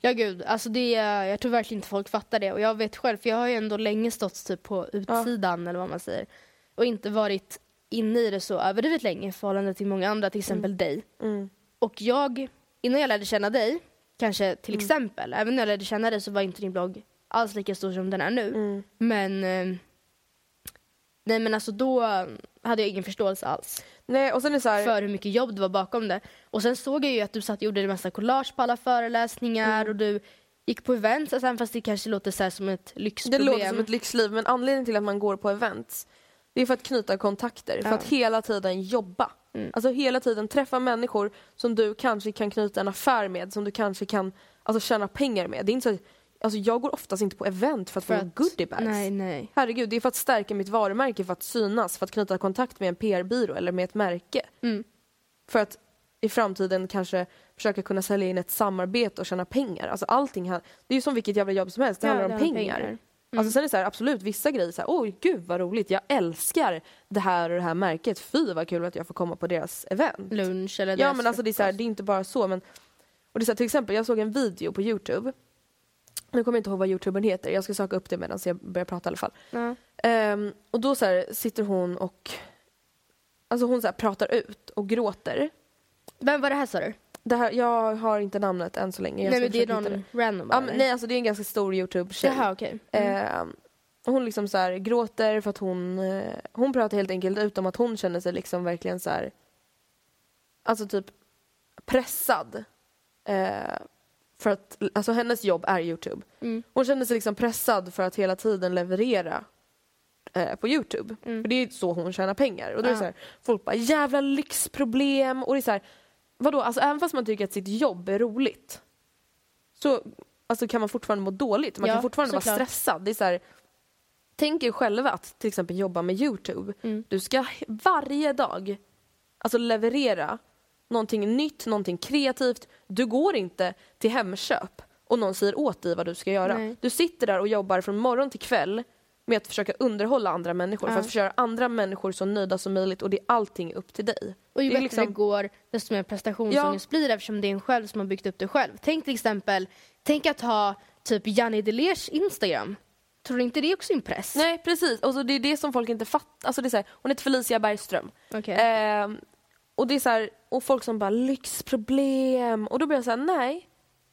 Ja gud, alltså det, jag tror verkligen inte folk fattar det och jag vet själv för jag har ju ändå länge stått typ på utsidan eller vad man säger och inte varit inne i det så överdrivet länge i förhållande till många andra, till exempel dig. mm, Och jag, innan jag lärde känna dig, kanske till Mm. exempel, även när jag lärde känna dig så var inte din blogg alls lika stor som den är nu. mm. Men eh, Nej men alltså då hade jag ingen förståelse alls Nej, och sen är det så här, för hur mycket jobb det var bakom det. Och sen såg jag ju att du satt och gjorde en massa collage på alla föreläsningar Mm. och du gick på events, alltså, även fast det kanske låter så som ett det lyxproblem. låter som ett lyxliv men anledningen till att man går på events det är för att knyta kontakter, för att hela tiden jobba. Mm. Alltså hela tiden träffa människor som du kanske kan knyta en affär med, som du kanske kan alltså, tjäna pengar med. Det är inte så, att- alltså, jag går oftast inte på event för att För få att- goodiebags. Nej, nej. Herregud, det är för att stärka mitt varumärke, för att synas, för att knyta kontakt med en PR-byrå eller med ett märke. Mm. För att i framtiden kanske försöka kunna sälja in ett samarbete och tjäna pengar. Alltså allting här, det är ju som vilket jävla jobb som helst, det Ja, handlar om det har pengar. Pengar. Alltså sen är det så här, absolut vissa grejer så här, oj gud vad roligt, jag älskar det här och det här märket, fy vad kul att jag får komma på deras event. Lunch eller Ja men alltså det är, så här, det är inte bara så men och det är så här, till exempel jag såg en video på Youtube nu kommer jag inte ihåg vad Youtubern heter, jag ska söka upp det medan jag börjar prata i alla fall. Ja. Ehm, och då så sitter hon och alltså hon så pratar ut och gråter. Vem var det här sa du? Det här, jag har inte namnet än så länge. Jag nej men det är någon det. random Ja, men, nej alltså det är en ganska stor Youtube-tjej. Jaha okej. Mm. Ehm, hon liksom så här gråter för att hon, eh, hon pratar helt enkelt ut om att hon känner sig liksom verkligen så här, alltså typ pressad. Eh, för att, alltså hennes jobb är Youtube. Mm. Hon känner sig liksom pressad för att hela tiden leverera eh, på Youtube. Mm. För det är så hon tjänar pengar. Och då är det så här, folk bara jävla lyxproblem. Och det är så här, vadå, alltså även fast man tycker att sitt jobb är roligt så alltså, kan man fortfarande må dåligt. Man Ja, kan fortfarande vara såklart. stressad. Det är så här, tänk er själva att till exempel jobba med Youtube. Mm. Du ska varje dag alltså leverera någonting nytt, någonting kreativt. Du går inte till Hemköp och någon säger åt dig vad du ska göra. Nej. Du sitter där och jobbar från morgon till kväll med att försöka underhålla andra människor, för Ja. att försöka göra andra människor så nöjda som möjligt och det är allting upp till dig. Och ju det bättre liksom- det går, desto mer prestationsångest blir det eftersom det är en själv som har byggt upp det själv. Tänk till exempel, tänk att ha typ Janni Delers Instagram. Tror du inte det är också en press? Nej precis, och så det är det som folk inte fattar. Alltså det är så här, hon heter Felicia Bergström. Okej. Ehm, och det är så här, och folk som bara lyxproblem och då blir jag så här, nej.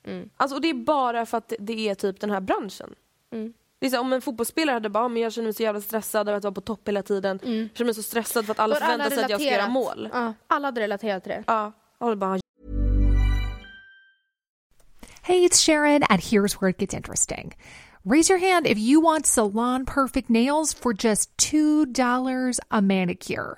Mm. Alltså, och det är bara för att det- det är typ den här branschen. Mm. Det är så, här, om en fotbollsspelare hade bara, "Ah, men jag känner mig så jävla stressad över att vara på topp hela tiden. Mm. Jag känner mig så stressad för att alla alla förväntar sig att jag ska göra mål. Ja, alla hade relaterat till det. Ja, och bara, Hey, it's Sharon, and here's where it gets interesting. Raise your hand if you want salon perfect nails for just $2 a manicure.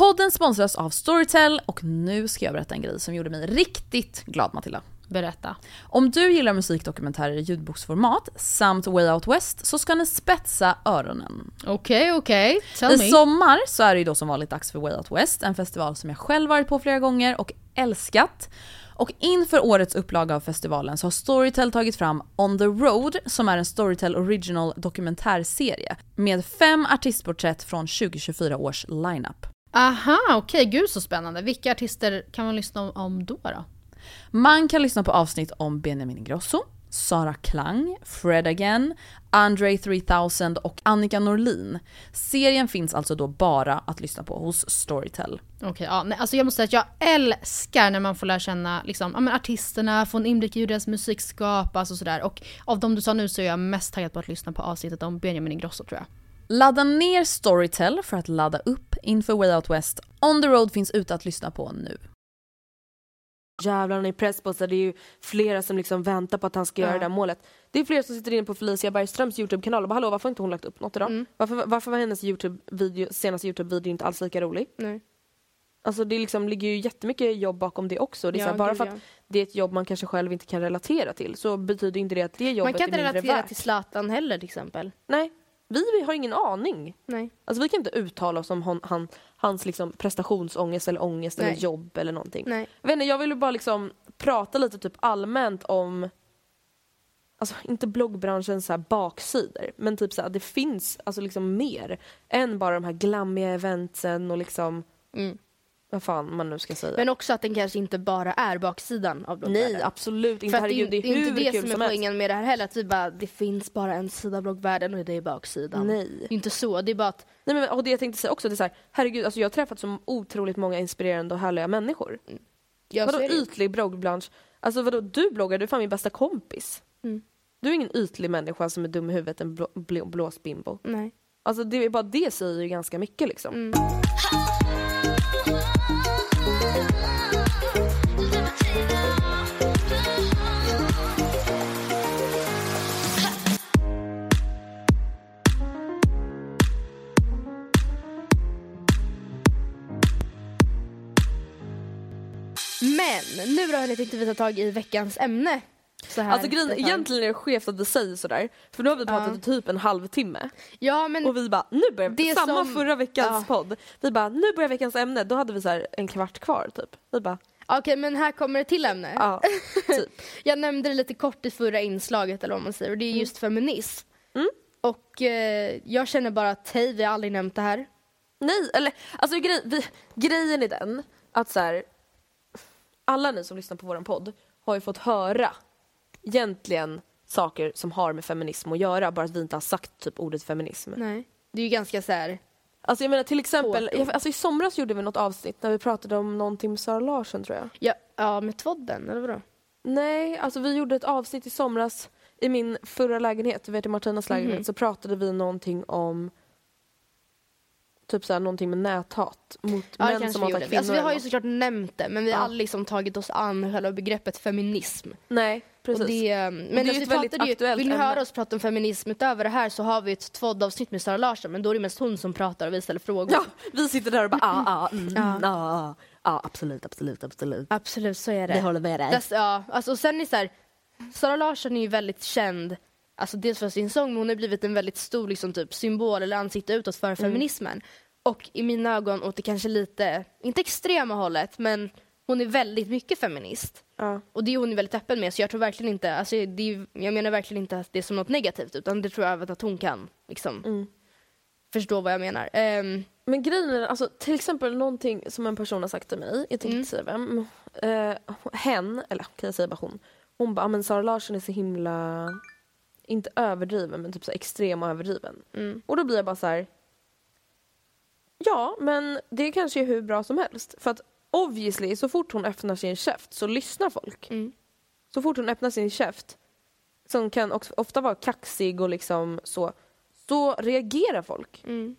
Podden sponsras av Storytel och nu ska jag berätta en grej som gjorde mig riktigt glad Matilda. Berätta. Om du gillar musikdokumentärer i ljudboksformat samt Way Out West så ska ni spetsa öronen. Okej, okej. Tell I me. sommar så är det ju då som vanligt dags för Way Out West, en festival som jag själv varit på flera gånger och älskat. Och inför årets upplaga av festivalen så har Storytel tagit fram On the Road som är en Storytel Original dokumentärserie med fem artistporträtt från 2024 års lineup. Aha, okej. Gud så spännande. Vilka artister kan man lyssna om- då? då? Man kan lyssna på avsnitt om Benjamin Ingrosso, Sara Klang, Fred Again, Andre 3000 och Annika Norlin. Serien finns alltså då bara att lyssna på hos Storytel. Okej, ja, nej, alltså jag måste säga att jag älskar när man får lära känna liksom, ja, men artisterna, få en inblick i hur deras musik skapas och sådär. Och av de du sa nu så är jag mest taggad på att lyssna på avsnittet om Benjamin Ingrosso tror jag. Ladda ner Storytel för att ladda upp inför Way Out West. On the Road finns ute att lyssna på nu. Jävlarna i pressboxar, det är ju flera som liksom väntar på att han ska göra Ja. det där målet. Det är flera som sitter inne på Felicia Bergströms Youtube-kanal och bara hallå varför har inte hon lagt upp något idag? Mm. Varför, varför var hennes YouTube-video, senaste Youtube-video inte alls lika rolig? Nej. Alltså det liksom ligger ju jättemycket jobb bakom det också. Det är Ja, här, bara gud, för att ja. det är ett jobb man kanske själv inte kan relatera till så betyder inte det att det jobbet Man kan inte är mindre relatera värt. till Zlatan heller till exempel. Nej, vi har ingen aning. Nej. Alltså vi kan inte uttala oss om hon, han, hans liksom prestationsångest eller ångest Nej. eller jobb eller någonting. Nej. Jag, vet inte, jag vill bara liksom prata lite typ allmänt om Alltså inte bloggbranschens så här baksidor men typ så här, det finns alltså liksom mer än bara de här glammiga eventsen och liksom Mm. Vad fan man nu ska säga. Men också att den kanske inte bara är baksidan av bloggvärlden. Nej absolut inte, För att det, herregud det är är hur inte det kul som är som helst. poängen med det här heller. Att vi bara, det finns bara en sida av bloggvärlden och det är baksidan. Nej. Det är inte så. Det är bara att Nej men och det jag tänkte säga också det är så här, herregud alltså jag har träffat så otroligt många inspirerande och härliga människor. jag vadå ytlig bloggbransch? Alltså vadå du bloggar, du är fan min bästa kompis. Mm. Du är ingen ytlig människa som är dum i huvudet, en blå, blå, blåsbimbo. Nej. Alltså det är bara det säger ju ganska mycket liksom. Mm. Men nu då tänkte vi ta tag i veckans ämne. Så här Alltså grejen, egentligen är det skevt att vi säger sådär. För nu har vi pratat i typ en halvtimme. Ja men Och vi bara, nu börjar Det samma som- förra veckans ja. podd. Vi bara, nu börjar veckans ämne. Då hade vi så här en kvart kvar typ. Vi bara, okej men här kommer ett till ämne. ja, <laughs> typ. Jag nämnde det lite kort i förra inslaget eller vad man säger och det är just feminism. Mm. Och eh, jag känner bara att hej, vi har aldrig nämnt det här. Nej, eller alltså grej, vi, grejen är den att så här, alla ni som lyssnar på våran podd har ju fått höra egentligen saker som har med feminism att göra bara att vi inte har sagt typ ordet feminism. Nej. Det är ju ganska så här. Alltså jag menar till exempel, jag, alltså i somras gjorde vi något avsnitt när vi pratade om någonting med Sara Larsson tror jag. Ja, ja med tvodden eller vadå? Nej, alltså vi gjorde ett avsnitt i somras i min förra lägenhet, du vet i Martinas lägenhet, Mhm. så pratade vi någonting om typ såhär någonting med näthat mot Ja, män som hatar kvinnor. Alltså, vi har ju såklart nämnt det, men vi har Ja. aldrig liksom tagit oss an själva begreppet feminism. Nej, precis. Och det, men det är alltså, ett vi väldigt ju, aktuellt vill ni ämne. höra oss prata om feminism utöver det här så har vi ett poddavsnitt med Sara Larsson, men då är det mest hon som pratar och vi ställer frågor. Ja, vi sitter där och bara ah, ah, mm, Ja. ja. ah, ah, absolut, absolut, absolut. Absolut, så är det. Det håller med dig. Dess, ja, alltså, och sen är så här, Sara Larsson är ju väldigt känd, alltså dels för sin sång, men hon har blivit en väldigt stor liksom, typ, symbol eller ansikte utåt för feminismen. Och i mina ögon åt det kanske lite, inte extrema hållet, men hon är väldigt mycket feminist. Ja. Och det är hon väldigt öppen med, så jag tror verkligen inte, alltså, är, jag menar verkligen inte att det är som något negativt, utan det tror jag även att hon kan liksom, Mm. förstå vad jag menar. Ehm, Men grejen är, alltså, till exempel någonting som en person har sagt till mig, jag tänker Mm. inte säga vem, eh, hen, eller kan jag säga bara hon, hon bara, "Ah, men Sara Larsson är så himla, inte överdriven men typ så extrem och överdriven. mm. Och då blir jag bara så här. Ja, men det kanske är hur bra som helst. För att obviously, så fort hon öppnar sin käft så lyssnar folk. Mm. Så fort hon öppnar sin käft, som kan också ofta vara kaxig och liksom så, så reagerar folk. Mm.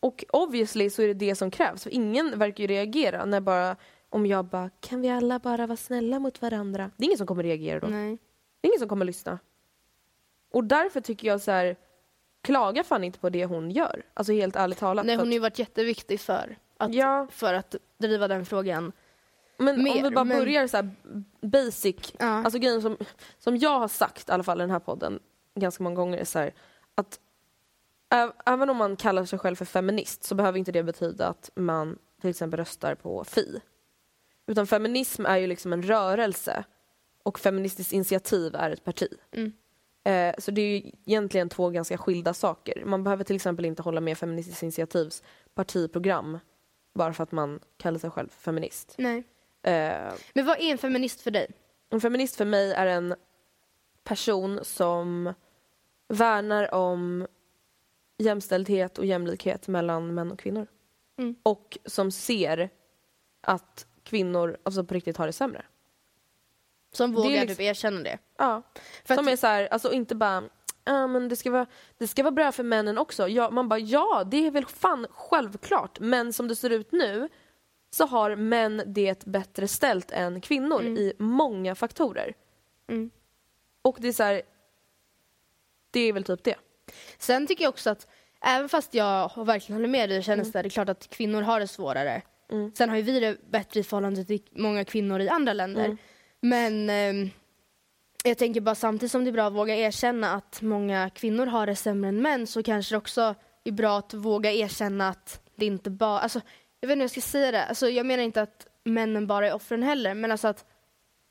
Och obviously så är det det som krävs. För ingen verkar ju reagera när bara, om jag bara, kan vi alla bara vara snälla mot varandra? Det är ingen som kommer reagera då. Nej. Det är ingen som kommer lyssna. Och därför tycker jag så här, klaga fan inte på det hon gör. Alltså helt ärligt talat. Nej, hon har ju varit jätteviktig för att, Ja. för att driva den frågan. Men om mer, vi bara men- börjar så här basic, Ja. alltså grejen som, som jag har sagt i alla fall i den här podden ganska många gånger är så här, att även om man kallar sig själv för feminist så behöver inte det betyda att man till exempel röstar på Fi. Utan feminism är ju liksom en rörelse och Feministiskt initiativ är ett parti. Mm. Eh, så det är ju egentligen två ganska skilda saker. Man behöver till exempel inte hålla med Feministiskt initiativs partiprogram bara för att man kallar sig själv feminist. Nej. Eh, Men vad är en feminist för dig? en feminist för mig är en person som värnar om jämställdhet och jämlikhet mellan män och kvinnor. Mm. Och som ser att kvinnor alltså på riktigt har det sämre. Som vågar liksom- typ erkänna det? Ja. För som att- är så här, alltså inte bara Ja, men det ska, vara, det ska vara bra för männen också. Ja, man bara ja, det är väl fan självklart. Men som det ser ut nu så har män det bättre ställt än kvinnor i många faktorer. Mm. Och det är så här, det är väl typ det. Sen tycker jag också att även fast jag verkligen håller med dig och känner det, det är klart att kvinnor har det svårare. Mm. Sen har ju vi det bättre i förhållande till många kvinnor i andra länder. Men ehm, jag tänker bara samtidigt som det är bra att våga erkänna att många kvinnor har det sämre än män så kanske det också är bra att våga erkänna att det inte bara, alltså jag vet inte hur jag ska säga det, alltså, jag menar inte att männen bara är offren heller men alltså att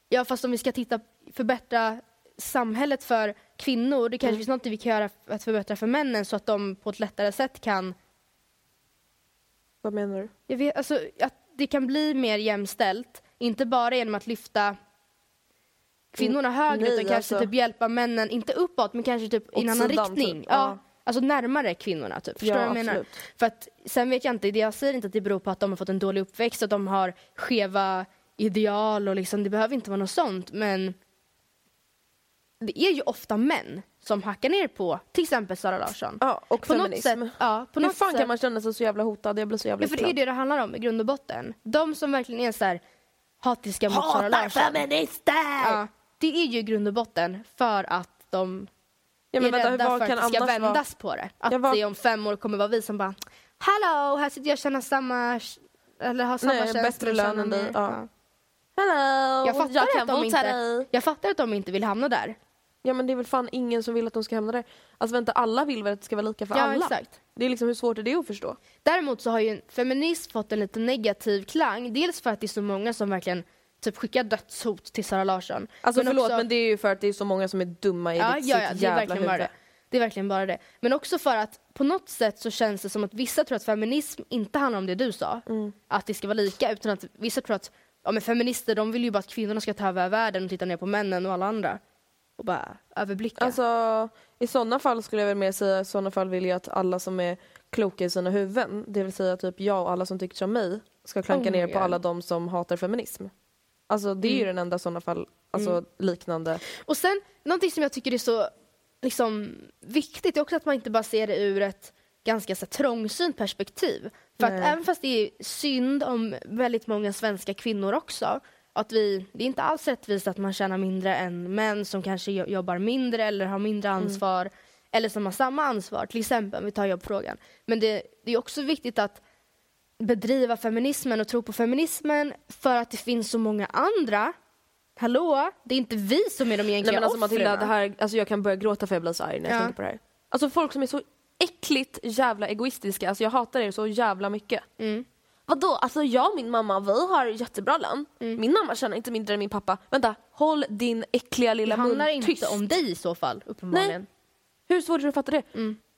Ja fast om vi ska titta förbättra samhället för kvinnor, det kanske finns något vi kan göra för att förbättra för männen så att de på ett lättare sätt kan Vad menar du? jag vet, alltså, att det kan bli mer jämställt, inte bara genom att lyfta kvinnorna högre nej, utan kanske alltså- typ hjälpa männen, inte uppåt men kanske typ i en annan riktning. typ. Ja. Ja. Alltså närmare kvinnorna typ. Förstår Ja, vad jag menar? För att, sen vet jag inte, det jag säger inte att det beror på att de har fått en dålig uppväxt, att de har skeva ideal och liksom, det behöver inte vara något sånt men det är ju ofta män som hackar ner på till exempel Sara Larsson. Ja, och På något feminism. sätt, ja, på Hur något fan sätt. kan man känna sig så jävla hotad? Jag blir så jävla Ja, för det är det det handlar om i grund och botten. De som verkligen är så här hatiska mot Sara Larsson. feminister! Ja, det är ju i grund och botten för att de Ja, är vänta, rädda för kan att det ska annars vara- vändas på det. Att Ja, vad- det om fem år kommer vara vi som bara Hallå, här sitter jag och känner samma eller har samma Nej, bättre lön än dig, ja. Hello, Jag fattar, jag att de inte, dig. jag fattar att de inte vill hamna där. Ja men det är väl fan ingen som vill att de ska hamna där. Alltså vänta, alla vill väl att det ska vara lika för Ja, alla? exakt. Det är liksom hur svårt är det att förstå? Däremot så har ju feminism fått en lite negativ klang. Dels för att det är så många som verkligen typ skickar dödshot till Sara Larsson. Alltså förlåt också- men det är ju för att det är så många som är dumma i Ja, ditt ja, sitt ja det är jävla huvud. det. Det är verkligen bara det. Men också för att på något sätt så känns det som att vissa tror att feminism inte handlar om det du sa. Mm. Att det ska vara lika. Utan att vissa tror att ja, men feminister de vill ju bara att kvinnorna ska ta över världen och titta ner på männen och alla andra. Och bara överblicka. Alltså i sådana fall skulle jag väl mer säga i sådana fall vill jag att alla som är kloka i sina huvuden, det vill säga typ jag och alla som tycker som mig, ska klanka Oh ner på alla de som hatar feminism. Alltså det är ju Mm. den enda sådana fall alltså Mm. liknande. Och sen, någonting som jag tycker är så liksom, viktigt är också att man inte bara ser det ur ett ganska så här, trångsynt perspektiv. För att Nej. även fast det är synd om väldigt många svenska kvinnor också, att vi, det är inte alls rättvist att man tjänar mindre än män som kanske jo- jobbar mindre eller har mindre ansvar eller som har samma ansvar, till exempel om vi tar jobbfrågan. Men det, det är också viktigt att bedriva feminismen och tro på feminismen för att det finns så många andra Hallå? Det är inte vi som är de egentliga Nej men alltså Matilda, det här, alltså jag kan börja gråta för jag blir så arg när jag Ja. tänker på det här. Alltså folk som är så äckligt jävla egoistiska, alltså jag hatar er så jävla mycket. Mm. Vadå, alltså jag och min mamma vi har jättebra lön. Mm. Min mamma tjänar inte mindre än min pappa. Vänta, håll din äckliga Det lilla mun handlar inte tyst. om dig i så fall, uppenbarligen. Hur svårt är det att fatta det?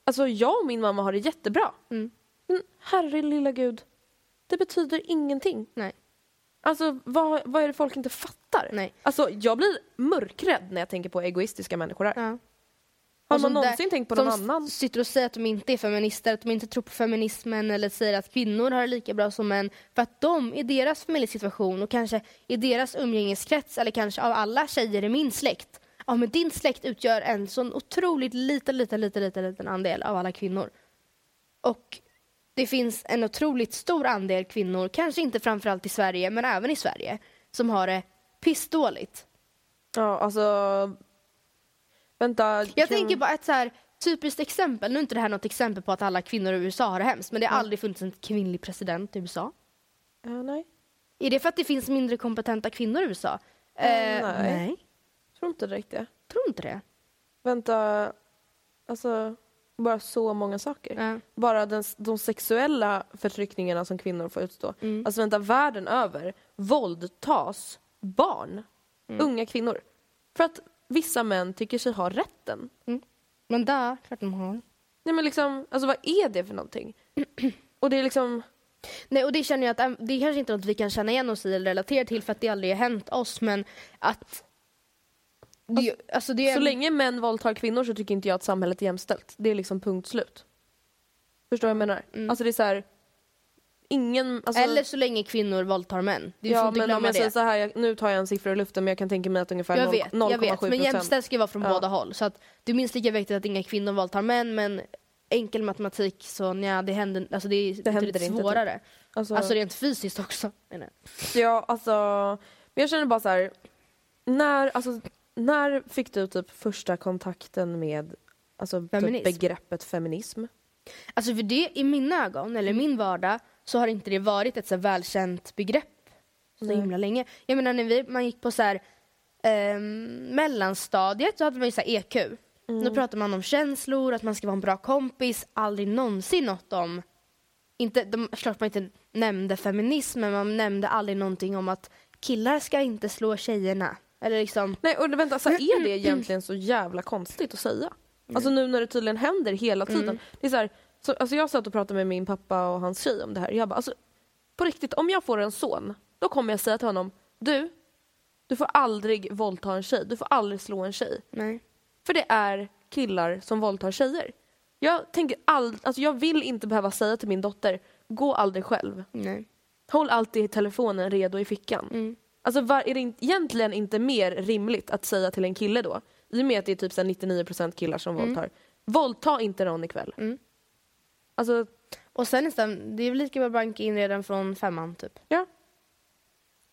Alltså jag och min mamma har det jättebra. Mm. Men herre lilla gud, det betyder ingenting. Nej. Alltså vad, vad är det folk inte fattar? Nej. Alltså jag blir mörkrädd när jag tänker på egoistiska människor här. Ja. Har man någonsin där- tänkt på någon annan? sitter och säger att de inte är feminister, att de inte tror på feminismen eller säger att kvinnor har det lika bra som män. För att de, i deras familjesituation och kanske i deras umgängeskrets eller kanske av alla tjejer i min släkt. Ja men din släkt utgör en sån otroligt liten, liten, liten, liten, liten andel av alla kvinnor. Och det finns en otroligt stor andel kvinnor, kanske inte framförallt i Sverige, men även i Sverige, som har det pissdåligt. Ja, alltså... Vänta. Jag kan- tänker bara ett så här typiskt exempel, nu är inte det här något exempel på att alla kvinnor i USA har det hemskt, men det har aldrig funnits en kvinnlig president i USA. Ja, nej. Är det för att det finns mindre kompetenta kvinnor i USA? Eh, nej. nej. Jag tror inte direkt det. Tror inte det. Vänta, alltså bara så många saker. Ja. Bara den, de sexuella förtryckningarna som kvinnor får utstå. Mm. Alltså vänta, världen över våldtas barn, Mm. unga kvinnor. För att vissa män tycker sig ha rätten. Men där, klart de har. Nej men liksom, alltså vad är det för någonting? <clears throat> Och det är liksom, Nej, och det känner jag att det är kanske inte något vi kan känna igen oss i eller relatera till för att det aldrig har hänt oss, men att... Det, alltså det är så länge män våldtar kvinnor så tycker inte jag att samhället är jämställt. Det är liksom punkt slut. Förstår du vad jag menar? Alltså det är så här, ingen... Alltså, Mm. Eller så länge kvinnor våldtar män. Du får ja inte men om jag det. säger så här, jag, nu tar jag en siffra ur luften men jag kan tänka mig att ungefär Jag 0, vet, 0,7 jag vet. Men jämställt ska vara från Ja. båda håll. Så att det är minst lika viktigt att inga kvinnor våldtar män, men enkel matematik så nja, det händer, alltså det är Det händer inte, typ. svårare. Alltså, Alltså rent fysiskt också. Ja, alltså, men jag känner bara så här, när, alltså, när fick du typ första kontakten med alltså, typ Feminism. begreppet feminism? Alltså för det, i mina ögon, eller i min vardag, så har inte det varit ett så välkänt begrepp så Nej. himla länge. Jag menar när vi, man gick på så här, ehm, mellanstadiet så hade man ju så EQ. Mm. Då pratar man om känslor, att man ska vara en bra kompis, aldrig någonsin något om inte, de, klart man inte nämnde feminism, men man nämnde aldrig någonting om att killar ska inte slå tjejerna. Eller liksom, Nej, och vänta, så här, är det egentligen så jävla konstigt att säga? Alltså nu när det tydligen händer hela tiden. Mm. Det är så här, så, alltså jag satt och pratade med min pappa och hans tjej om det här. Jag bara, alltså, på riktigt, om jag får en son, då kommer jag säga till honom, du, du får aldrig våldta en tjej, du får aldrig slå en tjej. nej. För det är killar som våldtar tjejer. Jag, tänker all, alltså jag vill inte behöva säga till min dotter, gå aldrig själv. nej. Håll alltid telefonen redo i fickan. Mm. Alltså var, är det in, egentligen inte mer rimligt att säga till en kille då, i och med att det är typ så här 99% killar som Mm. våldtar, våldta inte någon ikväll. Mm. Alltså, Och sen nästan, det är väl lika bra att banka in redan från femman typ. ja.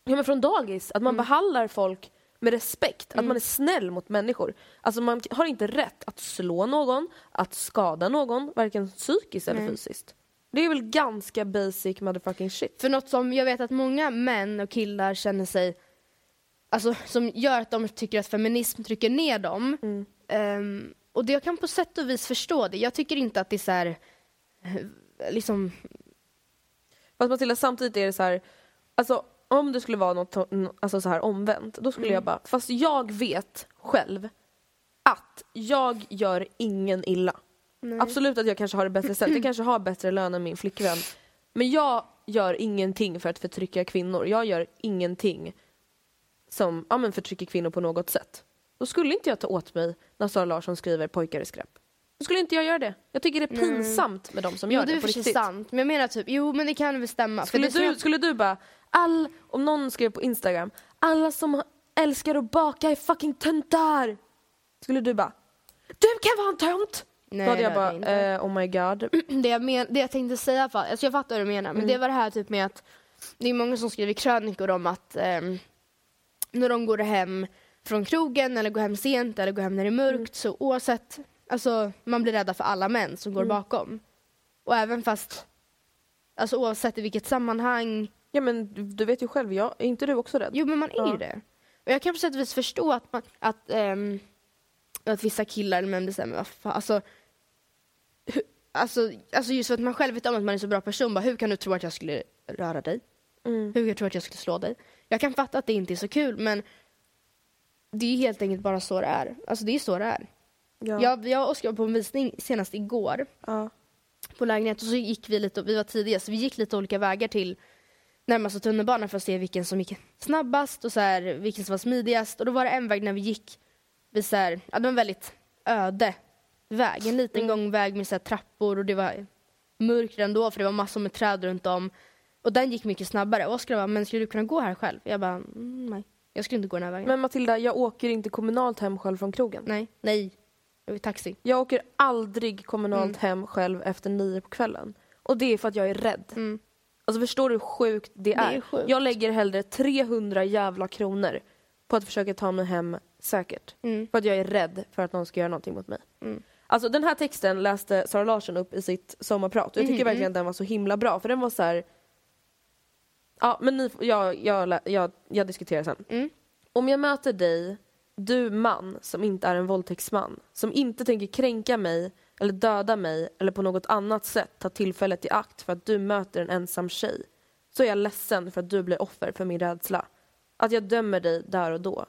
Ja men från dagis, att man Mm. behandlar folk med respekt, att man är snäll mot människor. Alltså man har inte rätt att slå någon, att skada någon, varken psykiskt eller Nej. fysiskt. Det är väl ganska basic motherfucking shit. För något som jag vet att många män och killar känner sig, alltså som gör att de tycker att feminism trycker ner dem. Mm. Ehm, och det, jag kan på sätt och vis förstå det. Jag tycker inte att det är så här, eh, liksom, Fast Matilda, samtidigt är det så här, alltså om det skulle vara något alltså så här omvänt, då skulle Mm. jag bara, fast jag vet själv att jag gör ingen illa. Absolut att jag kanske har det bättre ställt, jag kanske har bättre lön än min flickvän. Men jag gör ingenting för att förtrycka kvinnor. Jag gör ingenting som ja, men förtrycker kvinnor på något sätt. Då skulle inte jag ta åt mig när Sara Larsson skriver pojkar i skräp. Då skulle inte jag göra det. Jag tycker det är pinsamt med de som gör jo det det är på för sig riktigt. sant. Men jag menar typ, jo men det kan väl stämma. Skulle det du, jag- skulle du bara, all, om någon skrev på Instagram, alla som, älskar att baka är fucking töntar. Skulle du bara, du kan vara en tönt! Nej, Då hade jag bara, eh, oh my god. <clears throat> det, jag men, det jag tänkte säga, för, alltså jag fattar vad du menar, men Mm. det var det här typ med att det är många som skriver krönikor om att ehm, när de går hem från krogen eller går hem sent eller går hem när det är mörkt Mm. så oavsett, alltså man blir rädda för alla män som går Mm. bakom. Och även fast, alltså oavsett i vilket sammanhang, Ja men du, du vet ju själv, jag, är inte du också rädd? jo men man är Ja. ju det. Och jag kan på sätt och vis förstå att, man, att, ehm, att vissa killar eller män bestämmer, alltså Alltså, alltså just för att man själv vet om att man är så bra person, bara, hur kan du tro att jag skulle röra dig? Mm. Hur kan du tro att jag skulle slå dig? Jag kan fatta att det inte är så kul men det är helt enkelt bara så det är. Alltså det är så det är. Ja. Jag, jag och Oskar var på en visning senast igår Ja. på lägenhet och så gick vi lite, vi var tidiga så vi gick lite olika vägar till närmaste tunnelbanan för att se vilken som gick snabbast och så här, vilken som var smidigast och då var det en väg när vi gick vid så här, ja, det var väldigt öde väg, en liten gångväg med så trappor och det var mörkt ändå för det var massor med träd runt om och den gick mycket snabbare och Oskar bara, men skulle du kunna gå här själv? Jag bara, mm, nej, jag skulle inte gå den här vägen. Men Matilda, jag åker inte kommunalt hem själv från krogen. nej, nej, jag vill taxi. Jag åker aldrig kommunalt Mm. hem själv efter nio på kvällen. Och det är för att jag är rädd. Mm. Alltså förstår du hur sjukt det Det är? är sjukt. Jag lägger hellre 300 jävla kronor på att försöka ta mig hem säkert. Mm. För att jag är rädd för att någon ska göra någonting mot mig. Mm. Alltså den här texten läste Sara Larsson upp i sitt sommarprat och jag tycker Mhm, verkligen den var så himla bra för den var så här. Ja men ni, jag, jag, jag, jag diskuterar sen. Mm. Om jag möter dig, du man som inte är en våldtäktsman, som inte tänker kränka mig eller döda mig eller på något annat sätt ta tillfället i akt för att du möter en ensam tjej, så är jag ledsen för att du blir offer för min rädsla. Att jag dömer dig där och då.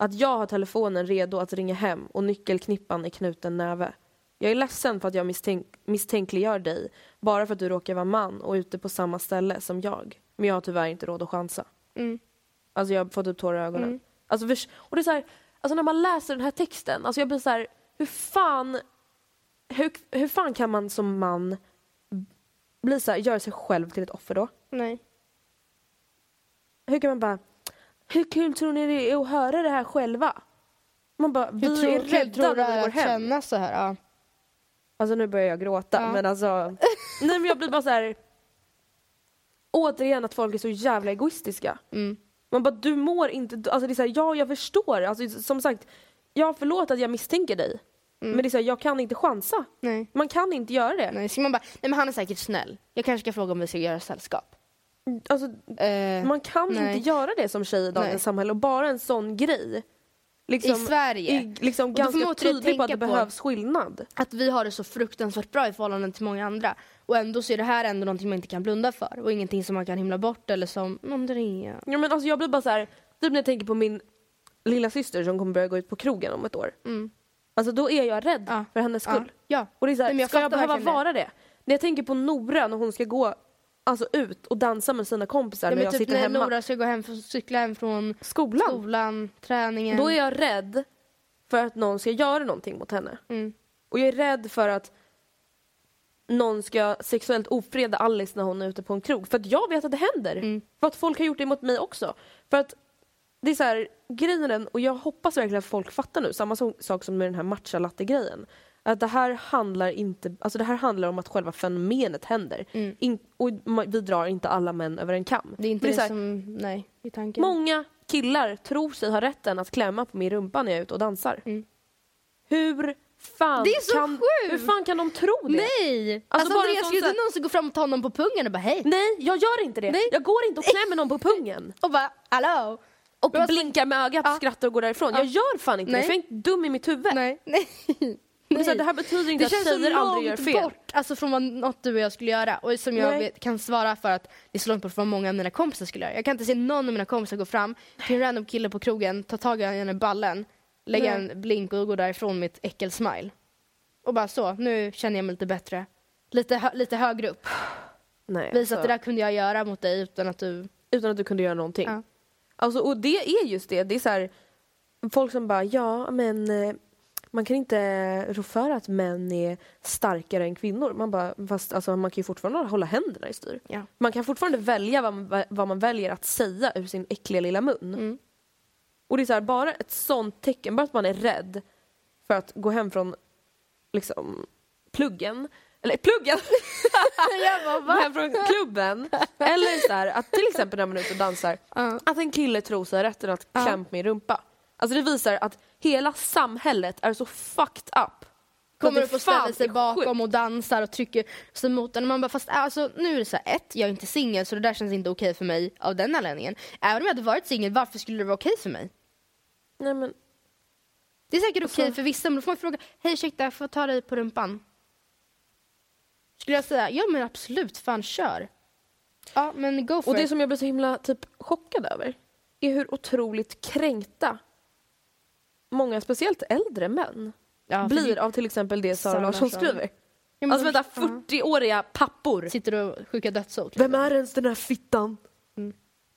Att jag har telefonen redo att ringa hem och nyckelknippan i knuten näve. Jag är ledsen för att jag misstänk misstänkliggör dig bara för att du råkar vara man och ute på samma ställe som jag. Men jag har tyvärr inte råd att chansa. Mm. Alltså jag fått upp tårar i ögonen. Mm. Alltså, förs- och det är så här, alltså när man läser den här texten, alltså jag blir så här, hur fan, hur, hur fan kan man som man bli så här, göra sig själv till ett offer då? Nej. Hur kan man bara, hur kul tror ni det är att höra det här själva? Man bara, vi tror, är rädda när vi går hem. känna så här? Ja. Alltså nu börjar jag gråta Ja. men alltså, <laughs> nej men jag blir bara så här. Återigen att folk är så jävla egoistiska. Mm. Man bara, du mår inte, alltså det är så här, ja jag förstår, alltså som sagt, ja förlåt att jag misstänker dig. Men det är så här, jag kan inte chansa. Mm. Nej. Man kan inte göra det. Nej, så man bara, nej men han är säkert snäll. Jag kanske ska fråga om vi ska göra sällskap. Alltså, Eh, man kan nej. inte göra det som tjej i dagens Nej. samhälle och bara en sån grej. Liksom, I Sverige. är liksom ganska tydlig på att det behövs skillnad. Att vi har det så fruktansvärt bra i förhållande till många andra. Och ändå så är det här ändå någonting man inte kan blunda för. Och ingenting som man kan himla bort eller som, Andrea. Ja, men alltså, jag blir bara så här, typ när jag tänker på min lilla syster som kommer börja gå ut på krogen om ett år. Mm. Alltså då är jag rädd Ja. för hennes Ja. skull. Ja. Och det är så här, Nej, jag ska jag behöva verkligen det. vara det? När jag tänker på Nora när hon ska gå alltså, ut och dansa med sina kompisar Ja, när jag typ sitter när hemma. Nora ska gå hem för cykla hem från Skolan. skolan, träningen. Då är jag rädd för att någon ska göra någonting mot henne. Mm. Och jag är rädd för att någon ska sexuellt ofreda Alice när hon är ute på en krog. För att jag vet att det händer. Mm. För att folk har gjort det mot mig också. För att det är så här, grejen och jag hoppas verkligen att folk fattar nu, samma sak som med den här matcha latte-grejen. Att det här handlar inte, alltså det här handlar om att själva fenomenet händer. Mm. In, och vi drar inte alla män över en kam. Det är inte det, så här, som, nej, i tanken. Många killar tror sig ha rätten att klämma på min rumpa när jag är ute och dansar. Mm. Hur fan Det är så kan, sjukt! Hur fan kan de tro det? Nej! Alltså, Alltså, bara Andreas, sån inte någon som går fram och tar någon på pungen och bara hej? Nej, jag gör inte det. Nej. Jag går inte och klämmer någon på <laughs> pungen. Och bara hallå? Och vad- blinkar med ögat Ja. skrattar och går därifrån. Ja. Jag gör fan inte Nej. det, för jag är inte dum i mitt huvud. Nej. <laughs> Nej. Men så här, det här betyder inte Det att känns så tjejer aldrig gör långt fel. bort alltså från vad något du och jag skulle göra och som jag vet, kan svara för att det är så långt bort från vad många av mina kompisar skulle göra. Jag kan inte se någon av mina kompisar gå fram till en random kille på krogen, ta tag i henne i ballen, lägga Nej. en blink och gå därifrån med ett äckelsmile. Och bara så, nu känner jag mig lite bättre. Lite, hö- lite högre upp. Nej, Visa alltså, att det där kunde jag göra mot dig utan att du... Utan att du kunde göra någonting. Ja. Alltså, och det är just det. Det är så här, folk som bara, ja men eh, man kan inte rå för att män är starkare än kvinnor. Man bara, fast alltså, man kan ju fortfarande hålla händerna i styr. Ja. Man kan fortfarande välja vad man, vad man väljer att säga ur sin äckliga lilla mun. Mm. Och det är så här, bara ett sånt tecken, bara att man är rädd för att gå hem från liksom pluggen, eller pluggen! <laughs> hem från klubben. Eller så här, att till exempel när man är ute och dansar, att en kille tror sig rätten att klämma min rumpa. Alltså det visar att hela samhället är så fucked up. Kommer upp och ställer sig bakom och dansar och trycker sig mot den. Man bara, fast alltså, nu är det så här, ett, jag är inte singel så det där känns inte okej för mig av den anledningen. Även om jag hade varit singel, varför skulle det vara okej för mig? Nej men Det är säkert okej Alltså- för vissa, men då får man fråga, hej ursäkta, får jag ta dig på rumpan? Skulle jag säga, ja men absolut, fan kör. Ja men go for Och det it. som jag blir så himla typ chockad över är hur otroligt kränkta många, speciellt äldre män, Ja, blir av till exempel det Sara Larsson skriver. Ja, Alltså vänta, ja. 40-åriga pappor. Sitter och skickar dödshot. Vem är ens den här fittan?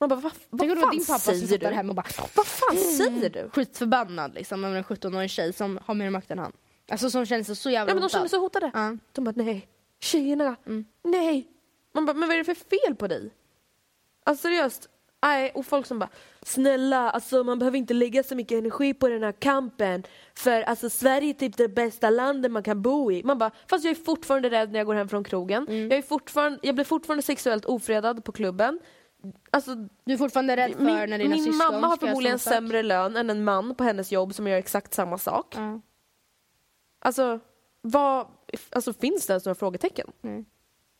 Man bara, vad, vad fan din pappa säger du? hemma och bara Vad fan säger du? skitförbannad liksom över en 17-årig tjej som har mer makt än han. Alltså som känner sig så jävla Ja men de känner sig hotade. Ja. De bara, nej, tjejerna, Mm. nej. Man bara, men vad är det för fel på dig? Alltså seriöst. Nej, och folk som bara, snälla, alltså man behöver inte lägga så mycket energi på den här kampen. För alltså Sverige är typ det bästa landet man kan bo i. Man bara, fast jag är fortfarande rädd när jag går hem från krogen. Mm. Jag, är fortfarande, jag blir fortfarande sexuellt ofredad på klubben. Alltså, Du är fortfarande rädd för min när dina min mamma har förmodligen sämre lön än en man på hennes jobb som gör exakt samma sak. Ja. Alltså, vad, alltså finns det ens några frågetecken? Nej.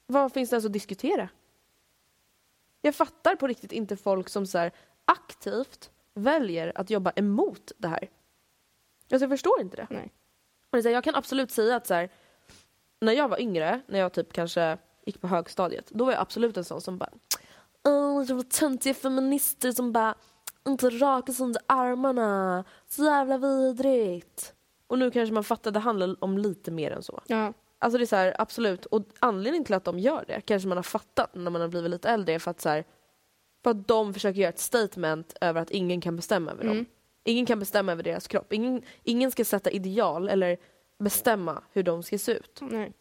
Vad finns det ens att diskutera? Jag fattar på riktigt inte folk som så här aktivt väljer att jobba emot det här. Alltså jag förstår inte det. Nej. Och det är så här, jag kan absolut säga att så här, när jag var yngre, när jag typ kanske gick på högstadiet, då var jag absolut en sån som bara jävla töntiga feminister som bara inte rakar sig under armarna. Så jävla vidrigt. Och nu kanske man fattar, det handlar om lite mer än så. Ja. Alltså det är så här, absolut. Och anledningen till att de gör det, kanske man har fattat när man har blivit lite äldre, är för att, så här, för att de försöker göra ett statement över att ingen kan bestämma över dem. Ingen kan bestämma över deras kropp. Ingen, ingen ska sätta ideal eller bestämma hur de ska se ut. Nej.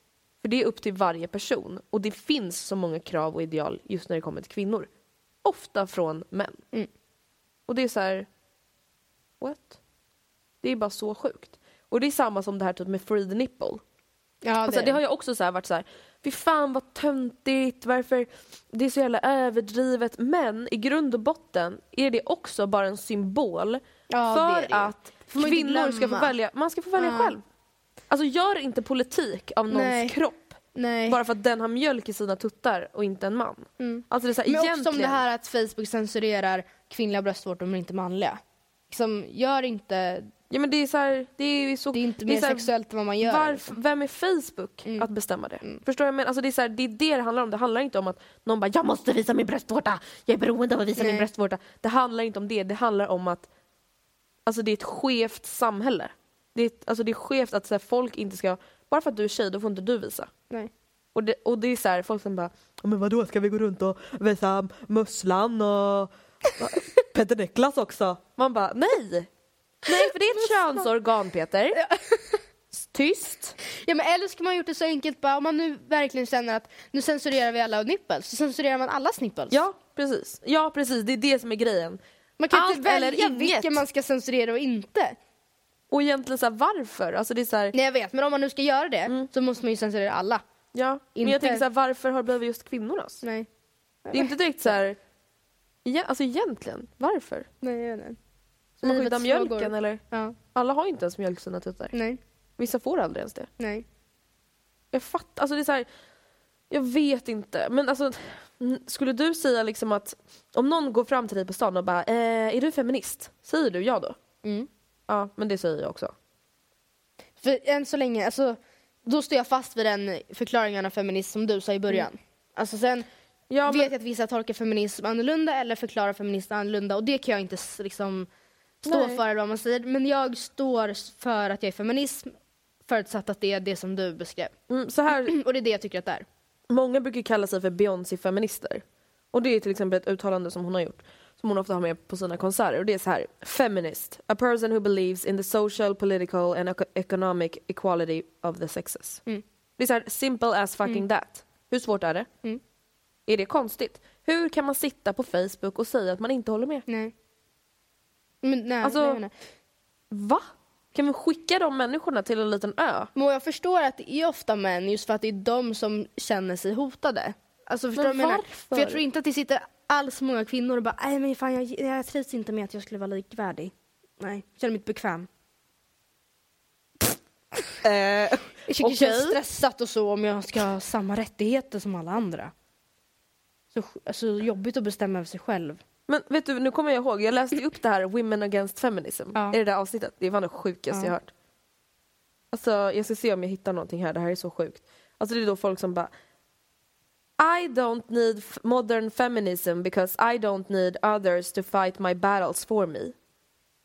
För det är upp till varje person. Och det finns så många krav och ideal just när det kommer till kvinnor. Ofta från män. Mm. Och det är så här... What? Det är bara så sjukt. Och det är samma som det här typ med free the nipple. Ja, det, Alltså, det har jag också så varit så här, fy fan vad töntigt, varför det är så jävla överdrivet. Men i grund och botten är det också bara en symbol Ja, för det är det. att Får kvinnor ska få välja, man ska få välja Ja. själv. Alltså gör inte politik av någons Nej. kropp Nej. bara för att den har mjölk i sina tuttar och inte en man. Alltså det är så här, Men också egentligen, om det här att Facebook censurerar kvinnliga bröstvårtor men inte manliga. Liksom, gör inte, ja men det är så här, det är så... det är inte är mer så här, sexuellt än vad man gör. Liksom. vem är Facebook att bestämma det? Förstår jag? Men alltså det, är så här, det är det det handlar om. Det handlar inte om att någon bara “jag måste visa min bröstvårta, jag är beroende av att visa min Nej. bröstvårta”. Det handlar inte om det. Det handlar om att alltså, det är ett skevt samhälle. Det är, alltså, det är skevt att så här, folk inte ska... Bara för att du är tjej, då får inte du visa. Nej. Och det, och det är så här, folk som bara "Ja, “men vadå, ska vi gå runt och visa musslan och <laughs> Peter Niklas också?” Man bara “nej!” Nej, för det är ett <laughs> könsorgan Peter. <laughs> Tyst. Ja men eller ska man gjort det så enkelt bara om man nu verkligen känner att nu censurerar vi alla nipples, så censurerar man allas nipples. Ja, precis. Ja, precis. Det är det som är grejen. Man kan Allt inte välja vilken man ska censurera och inte. Och egentligen så här, varför? Alltså det är så här, Nej jag vet, men om man nu ska göra det så måste man ju censurera alla. ja. Men inte- jag tänker så här, varför har det blivit just kvinnornas? Nej. Det är inte direkt så här, ja, alltså egentligen, varför? Nej jag vet inte. Livets skydda mjölken frågor. eller? Ja. Alla har inte ens mjölk i sina tuttar. Nej. Vissa får aldrig ens det. Nej. Jag fattar, alltså det är så här, jag vet inte. Men alltså, mm, skulle du säga liksom att om någon går fram till dig på stan och bara, eh, är du feminist? Säger du ja då? Mm. Ja, men det säger jag också. För än så länge, alltså, då står jag fast vid den förklaringen av feminism som du sa i början. Alltså sen Ja, vet men, jag att vissa tolkar feminism annorlunda eller förklarar feminism annorlunda och det kan jag inte liksom stå Nej. för eller vad man säger. Men jag står för att jag är feminism förutsatt att det är det som du beskrev. mm, så här, <clears throat> Och det är det jag tycker att det är. Många brukar kalla sig för Beyoncé-feminister. Och det är till exempel ett uttalande som hon har gjort, som hon ofta har med på sina konserter. Och det är så här, feminist, a person who believes in the social, political and eco- economic equality of the sexes. Mm. Det är så här, simple as fucking that. Hur svårt är det? Mm. Är det konstigt? Hur kan man sitta på Facebook och säga att man inte håller med? Nej. Men, nej, Alltså- nej, nej. Va? Kan vi skicka de människorna till en liten ö? Men jag förstår att det är ofta män just för att det är de som känner sig hotade. Alltså förstår Men du jag menar? varför? För jag tror inte att det sitter alls många kvinnor och bara nej men fan jag, jag trivs inte med att jag skulle vara likvärdig. Nej, jag känner mig inte bekväm. <laughs> Eh, Jag tycker det känns Okej. stressat och så om jag ska ha samma rättigheter som alla andra. Så alltså, jobbigt att bestämma över sig själv. Men vet du, nu kommer jag ihåg, jag läste upp det här Women Against Feminism Ja. i det där avsnittet. Det var det sjukaste Ja. jag hört. Alltså jag ska se om jag hittar någonting här, det här är så sjukt. Alltså det är då folk som bara I don't need modern feminism because I don't need others to fight my battles for me.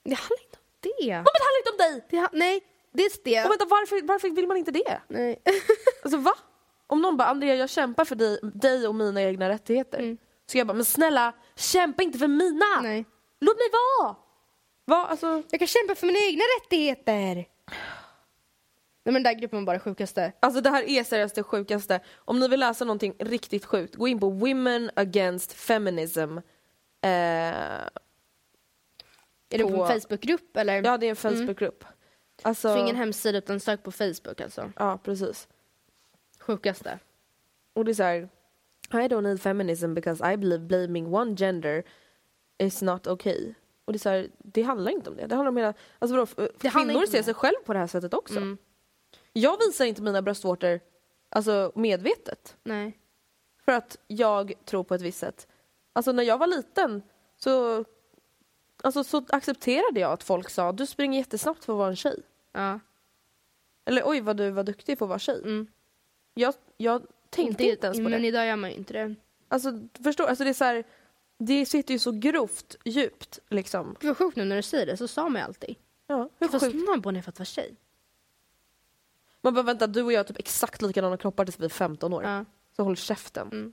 Det handlar inte om det. Ja, men det handlar inte om dig! det nej, dels det. Och vänta, varför, varför vill man inte det? Nej. <laughs> Alltså va? Om någon bara Andrea jag kämpar för dig, dig och mina egna rättigheter. Mm. Så jag bara, men snälla kämpa inte för mina! nej. Låt mig vara! Va? Alltså, Jag kan kämpa för mina egna rättigheter. Nej men den där gruppen var bara sjukaste. Alltså det här är seriöst det sjukaste. Om ni vill läsa någonting riktigt sjukt, gå in på Women Against Feminism. Eh, Är det på På- en Facebookgrupp eller? ja, det är en Facebookgrupp. Alltså, Så ingen hemsida utan sök på Facebook alltså. ja, precis. Sjukaste. Och det är så här, I don't need feminism because I believe blaming one gender is not okay. Och det är så här, det handlar inte om det. Det handlar om hela, alltså vadå, kvinnor ser sig själv på det här sättet också. Mm. Jag visar inte mina bröstvårtor alltså medvetet. Nej. För att jag tror på ett visst sätt. Alltså när jag var liten så, alltså, så accepterade jag att folk sa du springer jättesnabbt för att vara en tjej. Ja. Eller oj vad du var duktig för att vara tjej. Mm. Jag, jag tänkte inte, ens på Men det. idag gör man ju inte det. Alltså förstår alltså det är så här, det sitter ju så grovt djupt liksom. Det var sjukt nu när du säger det, så sa man ju alltid. Ja, hur Vad sjukt. snabb hon är för att vara tjej. Man bara vänta du och jag har typ exakt likadana kroppar tills vi är 15 år. Ja. Så håll käften. Mm.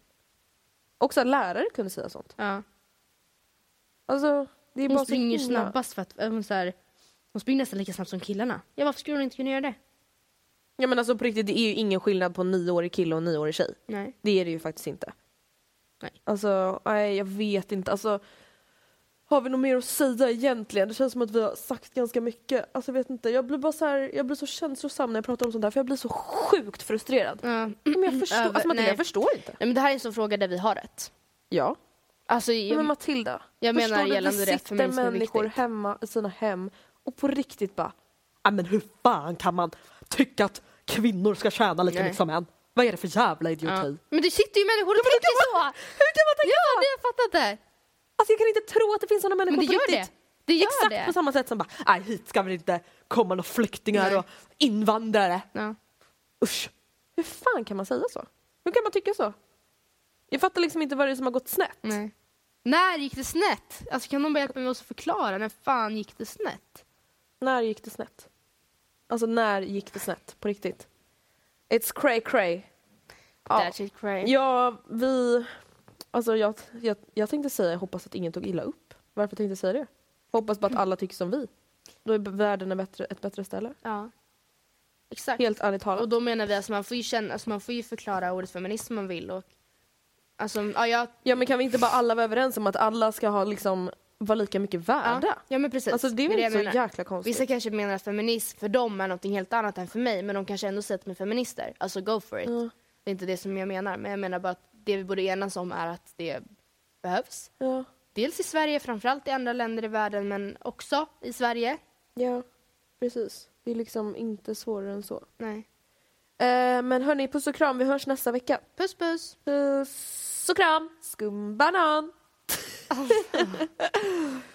Och så här, lärare kunde säga sånt. ja. Alltså det är bara Hon så springer ju himla- snabbast för att, äh, hon, så här, hon springer nästan lika snabbt som killarna. Ja varför skulle hon inte kunna göra det? Ja men alltså på riktigt, det är ju ingen skillnad på en nioårig kille och en nioårig tjej. Nej. Det är det ju faktiskt inte. Nej. Alltså, nej jag vet inte. Alltså, har vi något mer att säga egentligen? Det känns som att vi har sagt ganska mycket. Alltså jag vet inte, jag blir bara så här, jag blir så känslosam när jag pratar om sånt här för jag blir så sjukt frustrerad. Ja. Men jag förstår, Över- alltså Matilda, nej. jag förstår inte. Nej men det här är en sån fråga där vi har rätt. Ja. Alltså, Men jag, Matilda, jag förstår menar du, gällande det sitter är människor viktigt. hemma i sina hem och på riktigt bara, "Ja, men hur fan kan man tycka att kvinnor ska tjäna lika mycket som män? Vad är det för jävla idioti? ja. Men det sitter ju människor och tänker så! <laughs> Hur kan man tänka Ja, så? det har jag fattat det! Alltså jag kan inte tro att det finns sådana människor Men det på gör det. riktigt. Det gör Exakt det. på samma sätt som bara, nej hit ska väl inte komma några flyktingar Nej. och invandrare. Ja. Usch. Hur fan kan man säga så? Hur kan man tycka så? Jag fattar liksom inte vad det är som har gått snett. Nej. När gick det snett? Alltså kan någon hjälpa mig att förklara? När fan gick det snett? När gick det snett? Alltså när gick det snett? På riktigt. It's cray cray. Ja. That shit cray. Ja, vi... Alltså jag, jag, jag tänkte säga, jag hoppas att ingen tog illa upp. Varför tänkte jag säga det? Hoppas bara att alla tycker som vi. Då är världen ett bättre, ett bättre ställe. Ja. Exakt. Helt ärligt talat. Och då menar vi att alltså, man får ju känna, alltså, man får ju förklara ordet feminism om man vill och Alltså, ja, jag, Ja men kan vi inte bara alla vara överens om att alla ska ha liksom vara lika mycket värda? ja, ja men precis. Alltså det är väl inte så menar. jäkla konstigt? Vissa kanske menar att feminism för dem är något helt annat än för mig men de kanske ändå säger att de är feminister. Alltså go for it. Ja. Det är inte det som jag menar men jag menar bara att det vi borde enas om är att det behövs. Ja, Dels i Sverige, framförallt i andra länder i världen men också i Sverige. ja, precis. Det är liksom inte svårare än så. Nej. Eh, men hörni, puss och kram. Vi hörs nästa vecka. Puss puss! Puss och kram! Skumbanan! Oh, <laughs>